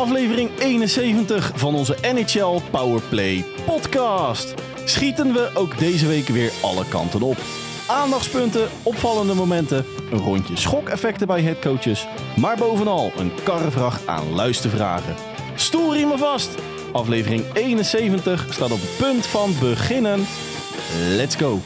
aflevering 71 van onze NHL Powerplay podcast. Schieten we ook deze week weer alle kanten op. Aandachtspunten, opvallende momenten, een rondje schokeffecten bij headcoaches, maar bovenal een karrevracht aan luistervragen. Stoelriemen vast! Aflevering 71 staat op het punt van beginnen. Let's go!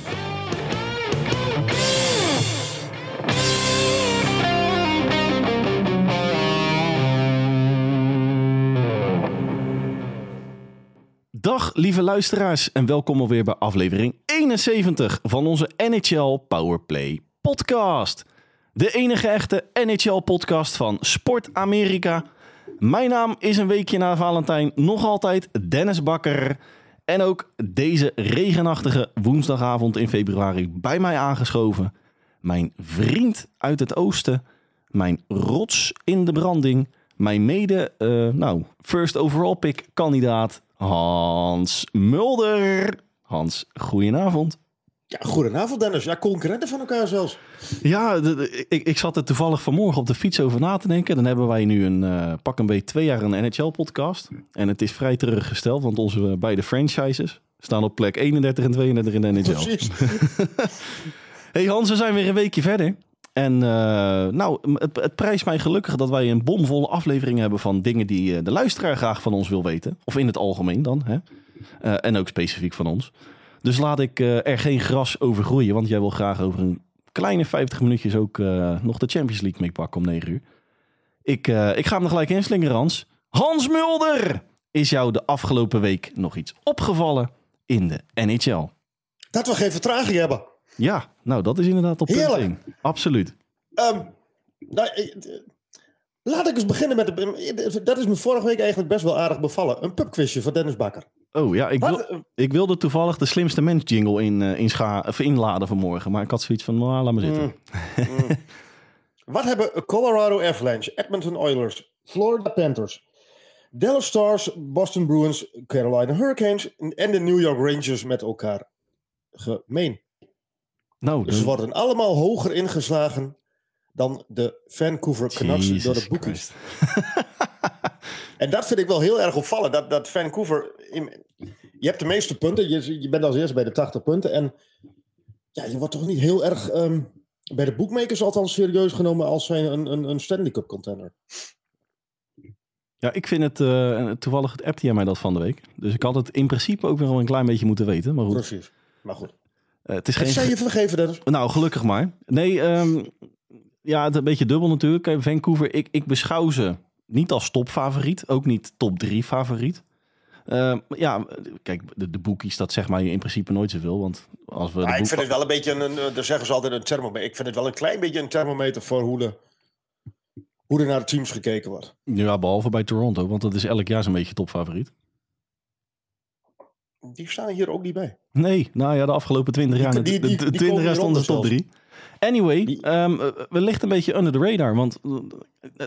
Lieve luisteraars en welkom alweer bij aflevering 71 van onze NHL Powerplay podcast. De enige echte NHL podcast van Sport Amerika. Mijn naam is een weekje na Valentijn nog altijd Dennis Bakker. En ook deze regenachtige woensdagavond in februari bij mij aangeschoven. Mijn vriend uit het oosten. Mijn rots in de branding. Mijn mede, eh, nou, first overall pick kandidaat Hans Mulder. Hans, goedenavond. Ja, goedenavond Dennis. Ja, concurrenten van elkaar zelfs. Ja, de- de- ik, ik zat er toevallig vanmorgen op de fiets over na te denken. Dan hebben wij nu een eh, pak een beetje twee jaar een NHL-podcast. En het is vrij teruggesteld, want onze beide franchises staan op plek 31 en 32 in de NHL. Precies. Hey Hans, we zijn weer een weekje verder. En eh, nou, het, prijst mij gelukkig dat wij een bomvolle aflevering hebben van dingen die eh, de luisteraar graag van ons wil weten. Of in het algemeen dan. Hè? Eh, en ook specifiek van ons. Dus laat ik er geen gras over groeien, want jij wil graag over een kleine 50 minuutjes ook nog de Champions League meepakken om 9 uur. Ik, ik ga hem er gelijk inslingeren, Hans. Hans Mulder! Is jou de afgelopen week nog iets opgevallen in de NHL? Dat we geen vertraging hebben. Ja, nou dat is inderdaad op punt Heerlijk. 1. Absoluut. Ehm, nou, eh, eh, laat ik eens beginnen met... De, dat is me vorige week eigenlijk best wel aardig bevallen. Een pubquizje van Dennis Bakker. Oh ja, ik, wil, eh, ik wilde toevallig de slimste mens jingle in, eh, inscha- of inladen vanmorgen. Maar ik had zoiets van, nou, laat maar zitten. wat hebben Colorado Avalanche, Edmonton Oilers, Florida Panthers, Dallas Stars, Boston Bruins, Carolina Hurricanes en de New York Rangers met elkaar gemeen? Nou, Dus ze worden allemaal hoger ingeslagen dan de Vancouver Canucks door de boekies. En dat vind ik wel heel erg opvallend. Dat, dat Vancouver. in- je hebt de meeste punten. Je, je bent als eerste bij de 80 punten. En ja, je wordt toch niet heel erg. ehm, bij de boekmakers althans serieus genomen als zijn een, een, een Stanley Cup contender. Ja, ik vind het, eh, toevallig het appte jij mij dat van de week. Dus ik had het in principe ook wel een klein beetje moeten weten. Maar goed, Precies. Maar goed. Eh, het is geen... zijn je vergeven, Dennis. Nou, gelukkig maar. Nee, ehm, ja, het is een beetje dubbel natuurlijk. Vancouver, ik, ik beschouw ze niet als topfavoriet. Ook niet top 3 favoriet. Ehm, ja, kijk, de, de boekies, dat zegt mij in principe nooit zoveel. Want als we ik vind het wel een beetje. Een, een, daar zeggen ze altijd een thermometer. Ik vind het wel een klein beetje een thermometer voor hoe, de, hoe er naar de teams gekeken wordt. Ja, behalve bij Toronto, want dat is elk jaar zo'n beetje topfavoriet. Die staan hier ook niet bij. Nee, nou ja, de afgelopen 20 jaar, Die- de, die- die- die 20 komen jaar stonden ze top hieronder 3. Anyway, Die- ehm, eh, we ligt een beetje under the radar, want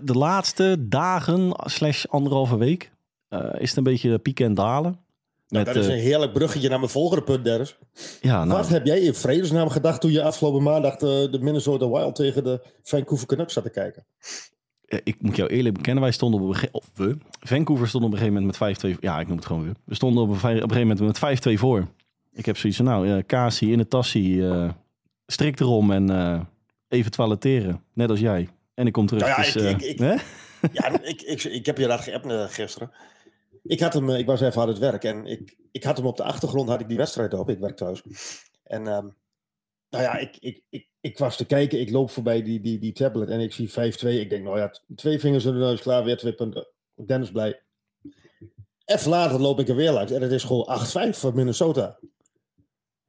de laatste dagen slash anderhalve week eh, is het een beetje pieken en dalen. Met, dat is eh, een heerlijk bruggetje naar mijn volgende punt, Dennis. ja, nou, Wat heb jij in vredesnaam gedacht toen je afgelopen maandag de, de Minnesota Wild tegen de Vancouver Canucks zat te kijken? Eh, ik moet jou eerlijk bekennen, wij stonden op een gegeven we, Vancouver stond op een gegeven moment met 5-2, ja, ik noem het gewoon weer. We stonden op een, op een gegeven moment met 5-2 voor. Ik heb zoiets van, nou, Kasi in de tassie, eh strik erom en even toiletteren, net als jij. En ik kom terug. Nou ja, dus, ik- eh, ik- ik- hè? Ja, ik, ik, ik heb geappt gisteren. Ik, had hem, ik was even aan het werk en ik, ik had hem op de achtergrond, had ik die wedstrijd op. Ik werk thuis. En ehm, nou ja, ik, ik, ik, ik was te kijken, ik loop voorbij die, die, die tablet en ik zie 5-2. Ik denk, nou ja, twee vingers in de neus, klaar, weer twee punten. Dennis blij. Even later loop ik er weer langs en het is gewoon 8-5 voor Minnesota.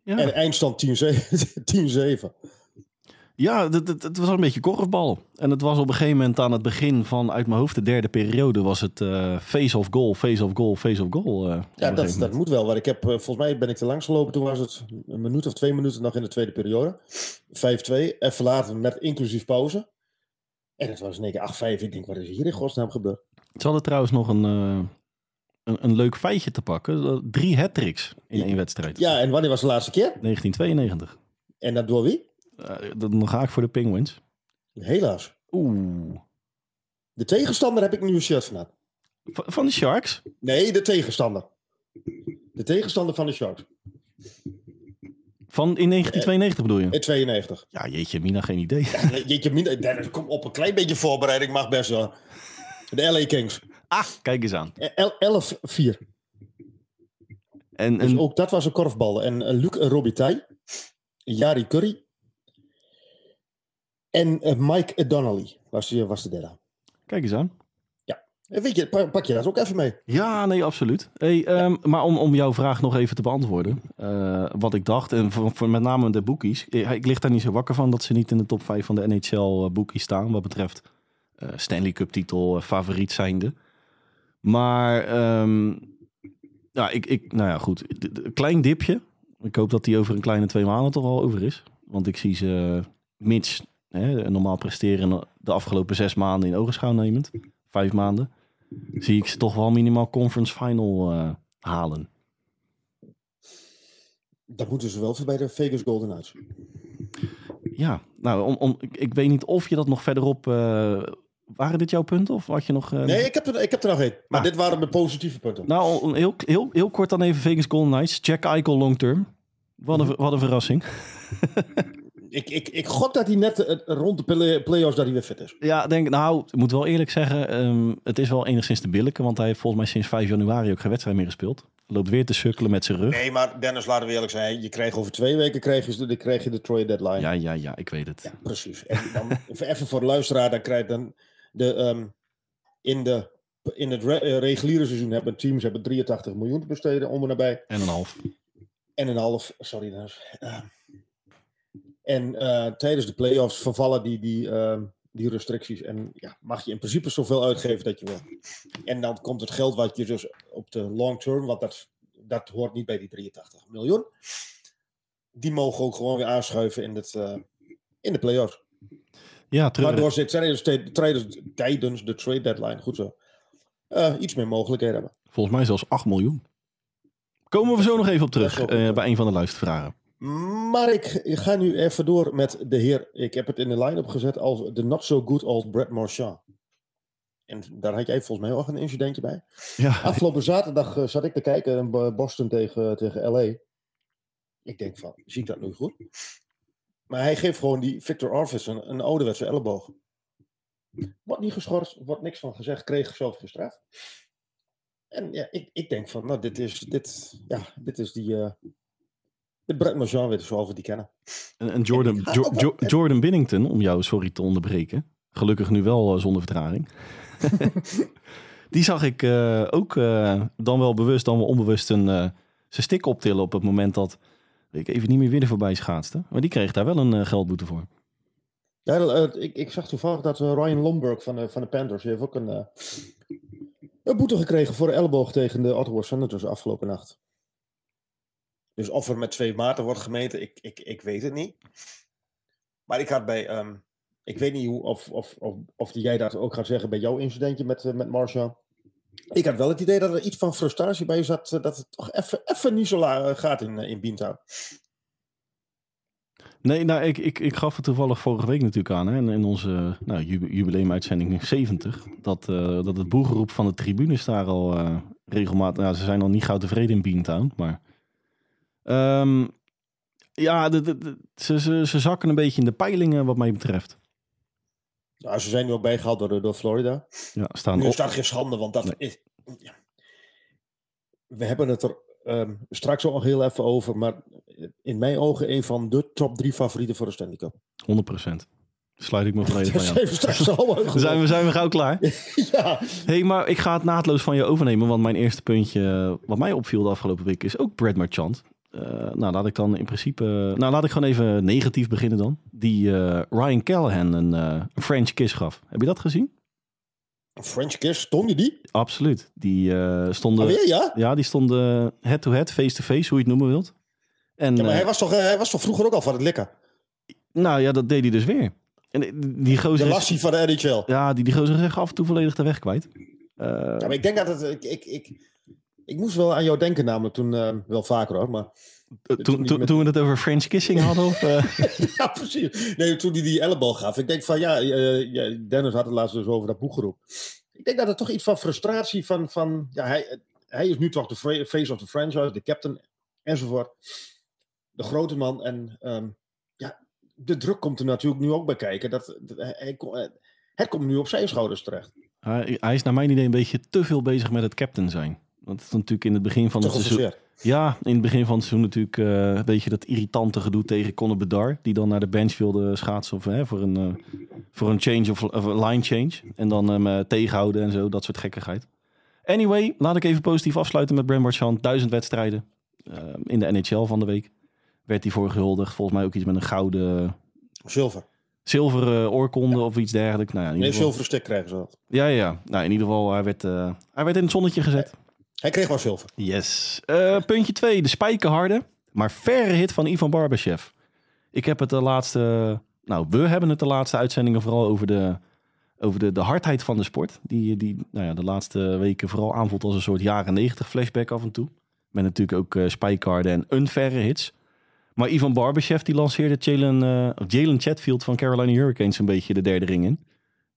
Ja. En eindstand 10-7. 10-7. Ja, het, het, het was een beetje korfbal. En het was op een gegeven moment aan het begin van, uit mijn hoofd, de derde periode, was het eh, face of goal, face of goal, face of goal. eh, Ja, dat, dat moet wel. Want ik heb, eh, volgens mij ben ik te langs gelopen. Toen was het een minuut of twee minuten nog in de tweede periode. 5-2. Even later met inclusief pauze. En het was in één keer 8-5. Ik denk, wat is hier in godsnaam gebeurd? Ze hadden trouwens nog een, een, een leuk feitje te pakken. Drie hat-tricks in één wedstrijd. Ja, en wanneer was de laatste keer? 1992. En dat door wie? Eh, dan ga ik voor de Penguins. Helaas. Oeh. De tegenstander heb ik nu een shirt van Van de Sharks? Nee, de tegenstander. De tegenstander van de Sharks. Van in 1992 bedoel je? In 92. Ja, jeetje, Mina, geen idee. Jeetje, mina- op een klein beetje voorbereiding, mag best wel. De LA Kings. Ah, kijk eens aan. El- 11-4. En, Dus en ook dat was een korfbal. En eh, Luc Robitaille, Jari Curry en eh, Mike Donnelly was, was de derde. kijk eens aan. En weet je, pa- pak je dat ook even mee. Ja, nee, absoluut. Hey, ehm, maar om, om jouw vraag nog even te beantwoorden. eh, wat ik dacht, en voor, voor met name de boekies. Ik, ik lig daar niet zo wakker van dat ze niet in de top 5 van de NHL boekies staan. Wat betreft eh, Stanley Cup titel, eh, favoriet zijnde. Maar ehm, ja, ik, ik, nou ja, goed. Een klein dipje. Ik hoop dat die over een kleine twee maanden toch al over is. Want ik zie ze, mits hè, normaal presteren de afgelopen zes maanden in ogenschouw nemend. Vijf maanden zie ik ze toch wel minimaal conference final eh, halen. Dat moeten ze wel voor bij de Vegas Golden Knights. Ja, nou, om, om, ik, ik weet niet of je dat nog verderop... eh, waren dit jouw punten of had je nog... eh, Nee, ik heb er, ik heb er nog één. Maar Ah. dit waren mijn positieve punten. Nou, heel, heel, heel kort dan even Vegas Golden Knights. Jack Eichel long term. Wat een, wat een verrassing. Ik, ik, ik gok dat hij net eh, rond de play- play-offs dat hij weer fit is. Ja, denk, nou, ik moet wel eerlijk zeggen, ehm, het is wel enigszins te billijken, want hij heeft volgens mij sinds 5 januari ook geen wedstrijd meer gespeeld. Loopt weer te sukkelen met zijn rug. Nee, maar Dennis, laten we eerlijk zijn. Je krijgt over twee weken krijg je, de, krijg je de trade deadline. Ja, ja, ja, ik weet het. Ja, precies. En dan, even voor de luisteraar, dan krijg je dan de, ehm, in, de, in het re- eh, reguliere seizoen hebben teams hebben 83 miljoen te besteden, om en nabij. En een half. En een half, sorry Dennis. Eh, en eh, tijdens de playoffs vervallen die, die, ehm, die restricties. En ja, mag je in principe zoveel uitgeven dat je wil. En dan komt het geld wat je dus op de long term, want dat, dat hoort niet bij die 83 miljoen. Die mogen ook gewoon weer aanschuiven in, het, eh, in de playoffs. Ja. Waardoor ze tijdens, tijdens, tijdens de trade deadline, goed zo, eh, iets meer mogelijkheden hebben. Volgens mij zelfs 8 miljoen. Komen we zo nog even op terug bij een van de luistervragen. Maar ik ga nu even door met de heer. Ik heb het in de line-up gezet als de not so good old Brett Marchand. En daar had jij volgens mij ook een incidentje bij. Ja, Afgelopen zaterdag eh, zat ik te kijken Boston tegen, tegen LA. Ik denk van, zie ik dat nu goed? Maar hij geeft gewoon die Victor Arvids een, een ouderwetse elleboog. Wordt niet geschorst, wordt niks van gezegd, kreeg zelf gestraft. En ja, ik, ik denk van, nou, dit is, dit, ja, dit is die, eh de Brett Marchand weer zoals we die kennen. en, en Jordan, Jo-. Jo- Jordan Binnington, om jou sorry te onderbreken. Gelukkig nu wel eh, zonder vertraging. Die zag ik eh, ook eh, dan wel bewust, dan wel onbewust een, eh, zijn stick optillen op het moment dat weet ik even niet meer weer er voorbij schaatste. Maar die kreeg daar wel een eh, geldboete voor. Ja, ik, ik zag toevallig dat Ryan Lomberg van de, van de Panthers die heeft ook een, eh, een boete gekregen voor de elleboog tegen de Ottawa Senators afgelopen nacht. Dus of er met twee maten wordt gemeten, ik, ik, ik weet het niet. Maar ik had bij, ehm, ik weet niet hoe, of, of, of, of jij dat ook gaat zeggen bij jouw incidentje met, eh, met Marshall. Ik had wel het idee dat er iets van frustratie bij zat, eh, dat het toch even, niet zo laag eh, gaat in, in Beantown. Nee, nou, ik, ik, ik gaf het toevallig vorige week natuurlijk aan. Hè, in- onze nou, jubileumuitzending 70. Dat, dat het boegeroep van de tribunes daar al regelmatig... Nou, ze zijn al niet gauw tevreden in Beantown. Maar ehm, ja, de, de, de- ze, ze, ze zakken een beetje in de peilingen wat mij betreft. Nou, ze zijn nu ook bijgehaald door, door Florida. Ja, staan Nu op, is dat geen schande, want dat Nee. is. ja. We hebben het er ehm, straks ook nog heel even over, maar in mijn ogen een van de top drie favorieten voor de Stanley Cup. 100%. Sluit ik me volledig bij aan. zijn we al zijn we, zijn we gauw klaar. Ja, hey, maar ik ga het naadloos van je overnemen. Want mijn eerste puntje, eh, wat mij opviel de afgelopen week, is ook Brad Marchand. Eh, nou, laat ik dan in principe... nou, laat ik gewoon even negatief beginnen dan. Die eh, Ryan Callahan een eh, een French kiss gaf. Heb je dat gezien? French Kiss, stond je die? Absoluut. Die stonden... Alweer, ja? Ja, die stonden head-to-head, face-to-face, hoe je het noemen wilt. En, ja maar hij was, toch, hij was toch vroeger ook al van het likken? nou ja, dat deed hij dus weer. En die- De gozer... is- lassie van de NHL. ja, die, die gozer is echt af en toe volledig de weg kwijt. Ja, maar ik denk dat het. Ik, ik, ik, ik moest wel aan jou denken, namelijk toen. eh, wel vaker hoor, maar. toen, toen toen, met- toen we het over French kissing hadden, of... eh, ja, precies. Nee, toen hij die elleboog gaf. Ik denk van ja, eh, ja, Dennis had het laatst dus over dat boegeroep. ik denk dat er toch iets van frustratie van, van ja, hij, hij is nu toch de face of the franchise, de captain enzovoort. De grote man. En ehm, ja, de druk komt er natuurlijk nu ook bij kijken. Dat, dat- hij, hij het komt nu op zijn schouders terecht. Hij, hij is naar mijn idee een beetje te veel bezig met het captain zijn. Want het is natuurlijk in het begin van het seizoen... Ja, in het begin van het seizoen natuurlijk eh, een beetje dat irritante gedoe tegen Conor Bedard. Die dan naar de bench wilde schaatsen of, hè, voor, een, eh, voor een change of, of line change. En dan hem eh, tegenhouden en zo, dat soort gekkigheid. Anyway, laat ik even positief afsluiten met Bram Marchand. Duizend wedstrijden in de NHL van de week. Werd hij voor gehuldigd. Volgens mij ook iets met een gouden, Zilver. zilveren oorkonde of iets dergelijks. Nou ja, in Nee, ieder geval, zilveren stick krijgen ze dat. ja, ja. Nou, in ieder geval, hij werd, hij werd in het zonnetje gezet. Hij kreeg wel zilver. Yes. Eh, puntje 2, de spijkerharde, maar verre hit van Ivan Barbashev. Ik heb het de laatste, nou, we hebben het de laatste uitzendingen vooral over de, over de, de hardheid van de sport. Die, die nou ja, de laatste weken vooral aanvoelt als een soort jaren 90 flashback af en toe. Met natuurlijk ook eh spijkerharde en unverre hits. Maar Ivan Barbashev die lanceerde Jalen, eh, Jalen Chatfield van Carolina Hurricanes een beetje de derde ring in.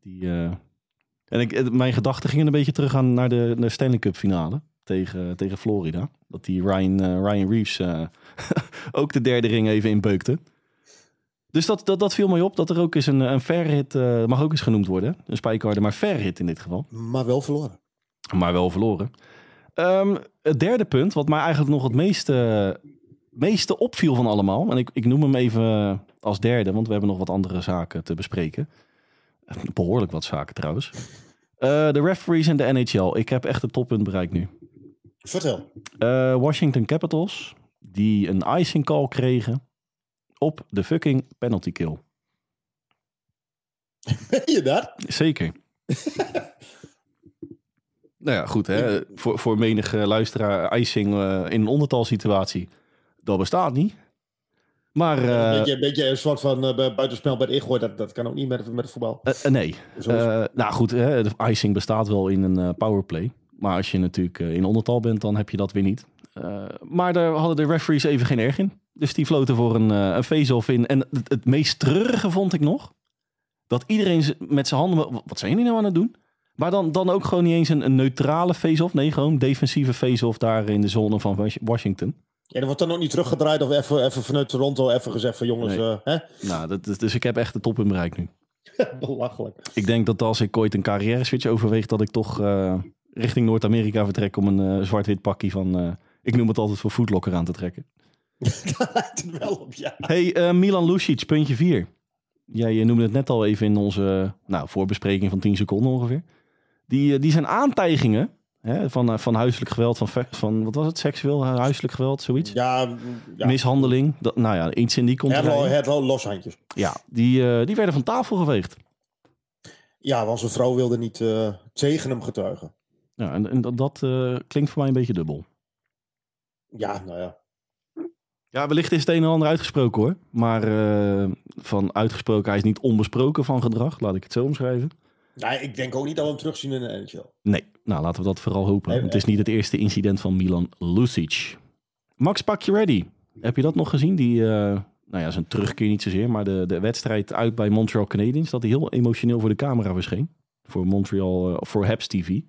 Die, en ik, mijn gedachten gingen een beetje terug aan naar de, de Stanley Cup finale tegen, tegen Florida. Dat die Ryan, eh, Ryan Reeves eh, ook de derde ring even inbeukte. Dus dat, dat, dat viel mij op, dat er ook eens een, een fair hit, eh, mag ook eens genoemd worden. Een spijkarde, maar fair hit in dit geval. Maar wel verloren. Maar wel verloren. Ehm, het derde punt, wat mij eigenlijk nog het meeste, meeste opviel van allemaal. En ik, ik noem hem even als derde, want we hebben nog wat andere zaken te bespreken. Behoorlijk wat zaken trouwens. De referees in de NHL. Ik heb echt het toppunt bereikt nu. Vertel. Eh, Washington Capitals, die een icing call kregen op de fucking penalty kill. Ben je dat? Zeker. nou ja, goed. Hè? Voor, voor menige luisteraar, icing eh, in een ondertalsituatie, dat bestaat niet. Maar een, eh, beetje, een beetje een soort van uh, buitenspel bij de ingooi. Dat, dat kan ook niet met, met het voetbal. nee. Eh, nou goed, hè, de icing bestaat wel in een eh, powerplay. Maar als je natuurlijk eh, in ondertal bent, dan heb je dat weer niet. Eh, maar daar hadden de referees even geen erg in. Dus die floten voor een, eh, een face-off in. En het, het meest treurige vond ik nog... dat iedereen met zijn handen... Wat zijn jullie nou aan het doen? Maar dan, dan ook gewoon niet eens een, een neutrale face-off. Nee, gewoon defensieve face-off daar in de zone van Was- Washington. En er wordt dan ook niet teruggedraaid of even, even vanuit Toronto even gezegd van jongens, Nee. hè? Nou, dat, dus ik heb echt de top in bereik nu. belachelijk. Ik denk dat als ik ooit een carrière switch overweeg, dat ik toch richting Noord-Amerika vertrek om een eh, zwart-wit pakje van, eh, ik noem het altijd voor Footlocker aan te trekken. Daar lijkt het wel op, ja. Hey, eh, Milan Lucic, puntje 4. Jij noemde het net al even in onze nou, voorbespreking van 10 seconden ongeveer. Die, die zijn aantijgingen hè, van, van huiselijk geweld, van, van wat was het, seksueel huiselijk geweld, zoiets? Ja, mm, ja. Mishandeling, dat, nou ja, iets in die context. het lo- loshandjes. Ja, die, die werden van tafel geveegd. Ja, want zijn vrouw wilde niet tegen hem getuigen. Ja, en, en dat, dat eh, klinkt voor mij een beetje dubbel. Ja, nou ja. Ja, wellicht is het een en ander uitgesproken hoor. Maar eh, van uitgesproken, hij is niet onbesproken van gedrag. Laat ik het zo omschrijven. Nou, ik denk ook niet dat we hem terugzien in de NHL. Nee, nou laten we dat vooral hopen. Nee, het is niet het eerste incident van Milan Lucic. Max Pacioretty, heb je dat nog gezien? Die, eh, nou ja, zijn terugkeer niet zozeer, maar de, de wedstrijd uit bij Montreal Canadiens. Dat hij heel emotioneel voor de camera verscheen. Voor Montreal, voor Habs TV.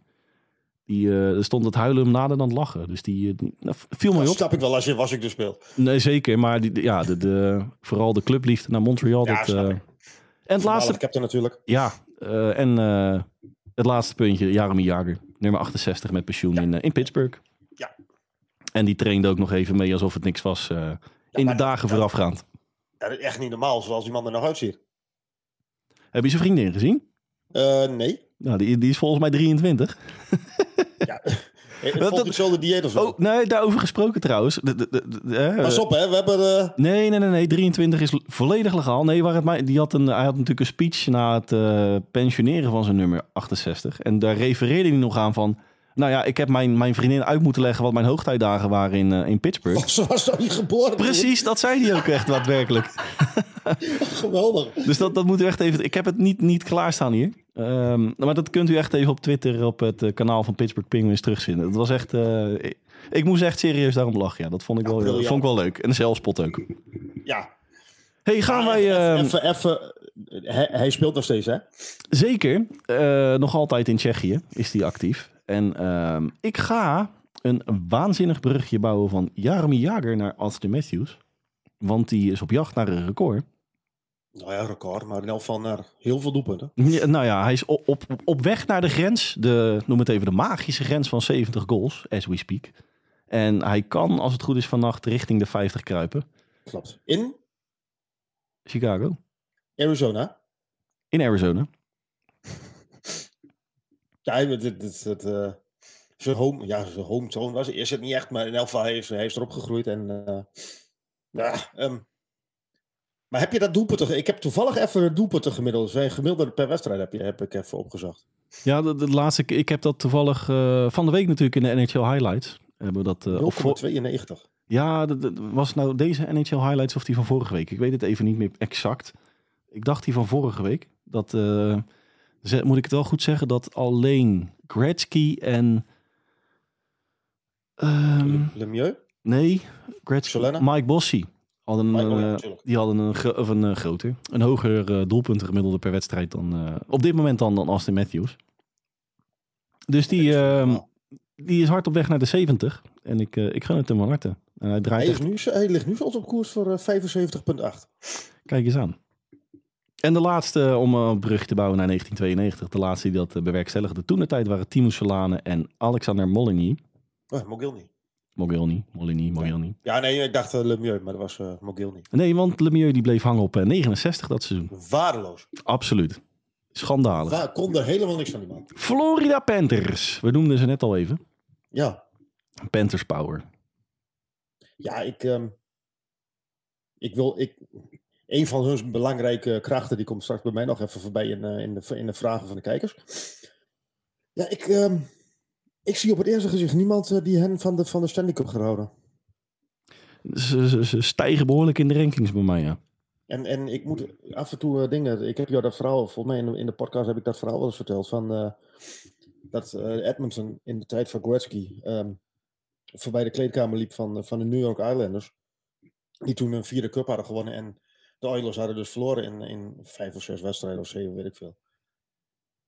Die, eh, er stond het huilen hem nader dan het lachen. Dus die, eh, die- nou, viel mij Dat op. snap ik wel als je was ik dus speel. Nee, zeker. Maar die, ja, de, de, vooral de clubliefde naar Montreal. Ja, dat, ik. en het laatste, Ik heb er natuurlijk. ja, en het laatste puntje, Jaromir Jagr, nummer 68 met pensioen in, in Pittsburgh. Ja. En die trainde ook nog even mee alsof het niks was in de dagen voorafgaand. Dat is echt niet normaal zoals die man er nog uitziet. Heb je zijn vriendin gezien? Nee. Nou, die, die is volgens mij 23. Ja. Volgt hetzelfde dieet of zo. Oh, nee, daarover gesproken trouwens. De, de, de, Pas op, hè. We hebben... eh, Nee, nee, nee, nee. 23 is volledig legaal. Nee, waar het mij, die had een, hij had natuurlijk een speech na het eh, pensioneren van zijn nummer 68. En daar refereerde hij nog aan van... Nou ja, ik heb mijn, mijn vriendin uit moeten leggen wat mijn hoogtijdagen waren in, eh, in Pittsburgh. Ze was toch niet geboren? Precies, dat zei hij ook echt daadwerkelijk. Geweldig. Dus dat, dat moet u echt even... Ik heb het niet, niet klaarstaan hier. Ehm, maar dat kunt u echt even op Twitter op het eh, kanaal van Pittsburgh Penguins terugzien. Het was echt... eh, ik, ik moest echt serieus daarom lachen. Ja, dat vond ik, Ja, wel, briljant. vond ik wel leuk. En de zelfspot ook. Ja. hey, gaan wij... Even- ehm, Even, even, hij, hij speelt nog steeds, hè? Zeker. Eh, nog altijd in Tsjechië is hij actief. En ehm, ik ga een waanzinnig brugje bouwen van Jaromir Jager naar Austin Matthews. Want die is op jacht naar een record. Nou ja, record, maar in elk geval naar heel veel doelpunten. Ja, nou ja, hij is op, op, op weg naar de grens. De, noem het even de magische grens van 70 goals, as we speak. En hij kan, als het goed is, vannacht richting de 50 kruipen. Klopt. In Chicago. Arizona. In Arizona. Ja, eh, zijn home, ja, zijn hometown was is het niet echt, maar in elk geval hij is, hij is erop gegroeid. En, eh, ja, ehm, maar heb je dat doelpunten? Ik heb toevallig even het doelpunten gemiddeld. Zijn gemiddelde per wedstrijd heb, je, heb ik even opgezocht. Ja, de, de laatste, ik heb dat toevallig eh, van de week natuurlijk in de NHL Highlights. Hebben we dat, of voor- 0,92. ja, dat- dat- was nou deze NHL Highlights of die van vorige week? Ik weet het even niet meer exact. Ik dacht die van vorige week. Dat, eh, ze- moet ik het wel goed zeggen, dat alleen Gretzky en... ehm, Lemieux? nee, Gretzky, Solana? Mike Bossy. Hadden een, Mike- oh ja, eh, die hadden een, gro- of een eh, groter, een hoger eh, doelpuntengemiddelde per wedstrijd dan op dit moment dan, dan Austin Matthews. Dus die, ehm, die is hard op weg naar de 70. En ik, ik gun het hem van harte. En hij draait Hij, echt, is nu, hij ligt nu zelfs op koers voor eh, 75,8. kijk eens aan. En de laatste, om een brug te bouwen naar 1992, de laatste die dat bewerkstelligde toen de tijd waren Timo Solane en Alexander Molyneux. Oh, Mogilny. Mogilny, Molyneux, Mogilny. Ja, nee, ik dacht uh, Lemieux, maar dat was uh, Mogilny. Nee, want Lemieux die bleef hangen op eh, 69 dat seizoen. Waardeloos. Absoluut. Schandalig. Waar kon er helemaal niks van die man. Florida Panthers. We noemden ze net al even. Ja, Panthers Power. ja ik, ehm, ik wil... Ik, een van hun belangrijke krachten, die komt straks bij mij nog even voorbij in, uh, in, de, in de vragen van de kijkers. Ja, ik, ehm, ik zie op het eerste gezicht niemand uh, die hen van de, van de Stanley Cup gaat houden. Ze, ze, ze, stijgen behoorlijk in de rankings bij mij, ja. En, en ik moet af en toe uh, dingen... Ik heb jou dat verhaal, volgens mij in de, in de podcast heb ik dat verhaal wel eens verteld, van uh, dat Edmonton in de tijd van Gretzky um, voorbij de kleedkamer liep van, van de New York Islanders. Die toen een vierde cup hadden gewonnen en de Oilers hadden dus verloren in, in vijf of zes wedstrijden of zeven, weet ik veel.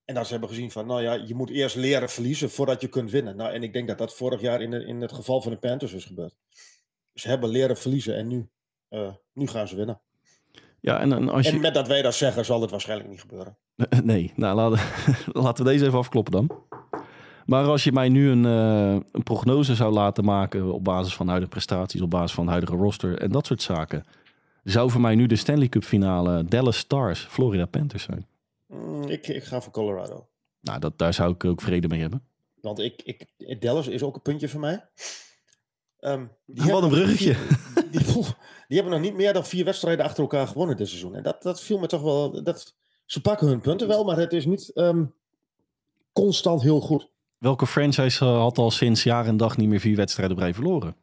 En dat ze hebben gezien van, nou ja, je moet eerst leren verliezen voordat je kunt winnen. Nou, en ik denk dat dat vorig jaar in, de, in het geval van de Panthers is gebeurd. Ze hebben leren verliezen en nu, uh, nu gaan ze winnen. Ja, en, en, als je... en met dat wij dat zeggen, zal het waarschijnlijk niet gebeuren. Nee, nou laten, laten we deze even afkloppen dan. Maar als je mij nu een, uh, een prognose zou laten maken op basis van huidige prestaties, op basis van huidige roster en dat soort zaken, zou voor mij nu de Stanley Cup finale Dallas Stars, Florida Panthers zijn. Mm, ik, ik ga voor Colorado. Nou, dat, daar zou ik ook vrede mee hebben. Want ik, ik, Dallas is ook een puntje voor mij. Um, die Wat een bruggetje. Die, die, die, die, hebben nog niet meer dan vier wedstrijden achter elkaar gewonnen dit seizoen. En dat, dat viel me toch wel... Dat, ze pakken hun punten wel, maar het is niet um, constant heel goed. Welke franchise uh, had al sinds jaar en dag niet meer vier wedstrijden op rij verloren?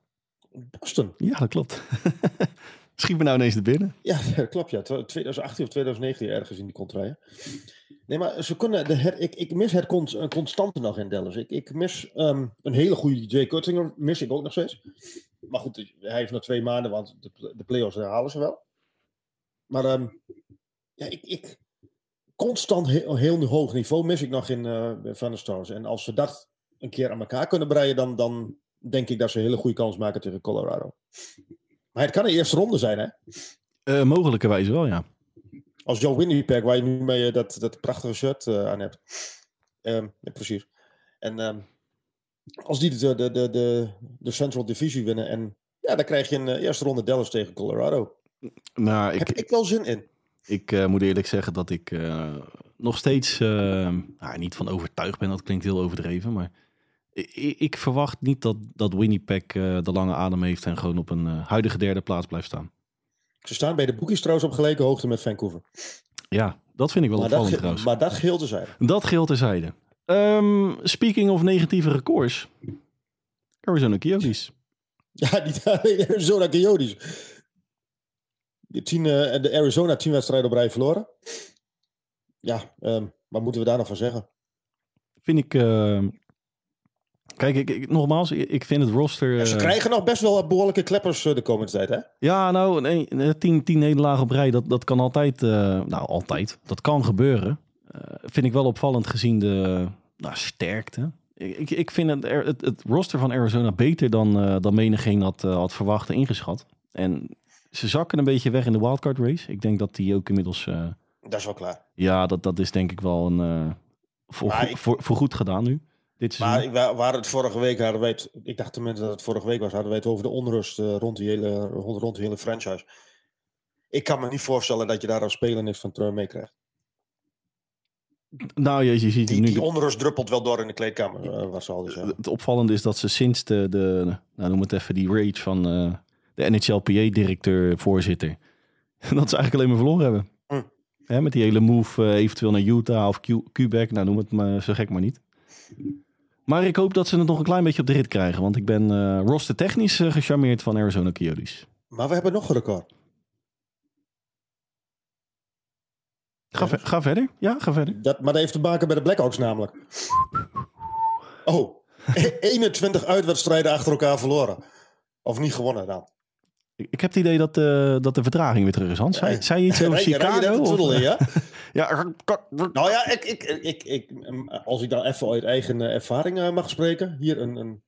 Boston. Ja, dat klopt. Schiet me nou ineens naar binnen. Ja, klopt. Ja. 2018 of 2019 ergens in die contraien. Nee, maar ze kunnen. De her, ik, ik mis het const, constante nog in Dallas. Ik, ik mis um, een hele goede Jay Cuttinger. Mis ik ook nog steeds. Maar goed, hij heeft nog twee maanden, want de, de play-offs halen ze wel. Maar um, ja, ik, ik, constant heel, heel hoog niveau mis ik nog in uh, Van de Stars. En als ze dat een keer aan elkaar kunnen breien, dan, dan denk ik dat ze een hele goede kans maken tegen Colorado. Maar het kan een eerste ronde zijn, hè? Uh, mogelijkerwijze wel, ja. Als Joe Winnipeg, waar je nu mee dat, dat prachtige shirt uh, aan hebt. Um, ja, precies. En um, als die de, de, de, de, de Central Divisie winnen, en ja, dan krijg je een eerste ronde Dallas tegen Colorado. Nou, ik, Heb ik wel zin in. Ik moet eerlijk zeggen dat ik nog steeds nou, niet van overtuigd ben. Dat klinkt heel overdreven, maar ik, ik verwacht niet dat, dat Winnipeg uh, de lange adem heeft en gewoon op een huidige derde plaats blijft staan. Ze staan bij de boekies trouwens op gelijke hoogte met Vancouver. Ja, dat vind ik wel maar opvallend dat, trouwens. Maar dat geldt terzijde. Dat geldt terzijde. Um, speaking of negatieve records. Arizona Coyotes. Ja, niet alleen Arizona Coyotes. De, tien, uh, de Arizona tien wedstrijden op rij verloren. Ja, um, wat moeten we daar nog van zeggen? Vind ik, uh, Kijk, ik, ik- nogmaals, ik- vind het roster... Ze eh, krijgen nog best wel behoorlijke kleppers eh, de komende tijd, hè? Ja, nou, nee, nee, tien, tien nederlagen op rij, dat, dat kan altijd... eh, nou, altijd. Dat kan gebeuren. Eh, vind ik wel opvallend gezien de nou, sterkte. Ik, ik, vind het, het, het roster van Arizona beter dan, eh dan menigeen had, eh, had verwacht en ingeschat. En ze zakken een beetje weg in de wildcard race. Ik denk dat die ook inmiddels... eh, Dat is wel klaar. ja, dat, dat is denk ik wel een... eh, voor, Maar goed- ik- voor, voor goed gedaan nu. Dit. Maar ik, waar, het vorige week hadden wij het, ik dacht tenminste dat het vorige week was, hadden wij het over de onrust eh, rond, die hele, rond, rond die hele franchise. Ik kan me niet voorstellen dat je daar als speler niks van terug meekrijgt. nou, je, je ziet Die, nu... die onrust druppelt wel door in de kleedkamer, eh ze al zeggen. Het opvallende is dat ze sinds de, de nou noem het even, die rage van de NHLPA-directeur, voorzitter, dat ze eigenlijk alleen maar verloren hebben. Hm. Hè, met die hele move eventueel naar Utah of Q- Quebec, nou noem het maar zo gek maar niet. Maar ik hoop dat ze het nog een klein beetje op de rit krijgen, want ik ben roster technisch eh, gecharmeerd van Arizona Coyotes. Maar we hebben nog een record. Ga, ver- ga verder. Ja, ga verder. Dat, maar dat heeft te maken met de Blackhawks namelijk. Oh, 21 uitwedstrijden achter elkaar verloren. Of niet gewonnen dan. Ik, heb het idee dat, eh, dat de vertraging weer terug is, Hans. Je iets over Chicago? ja? ja, Nou ja, ik, ik, ik, ik, als ik dan even uit eigen eh, ervaring eh, mag spreken. Hier een, een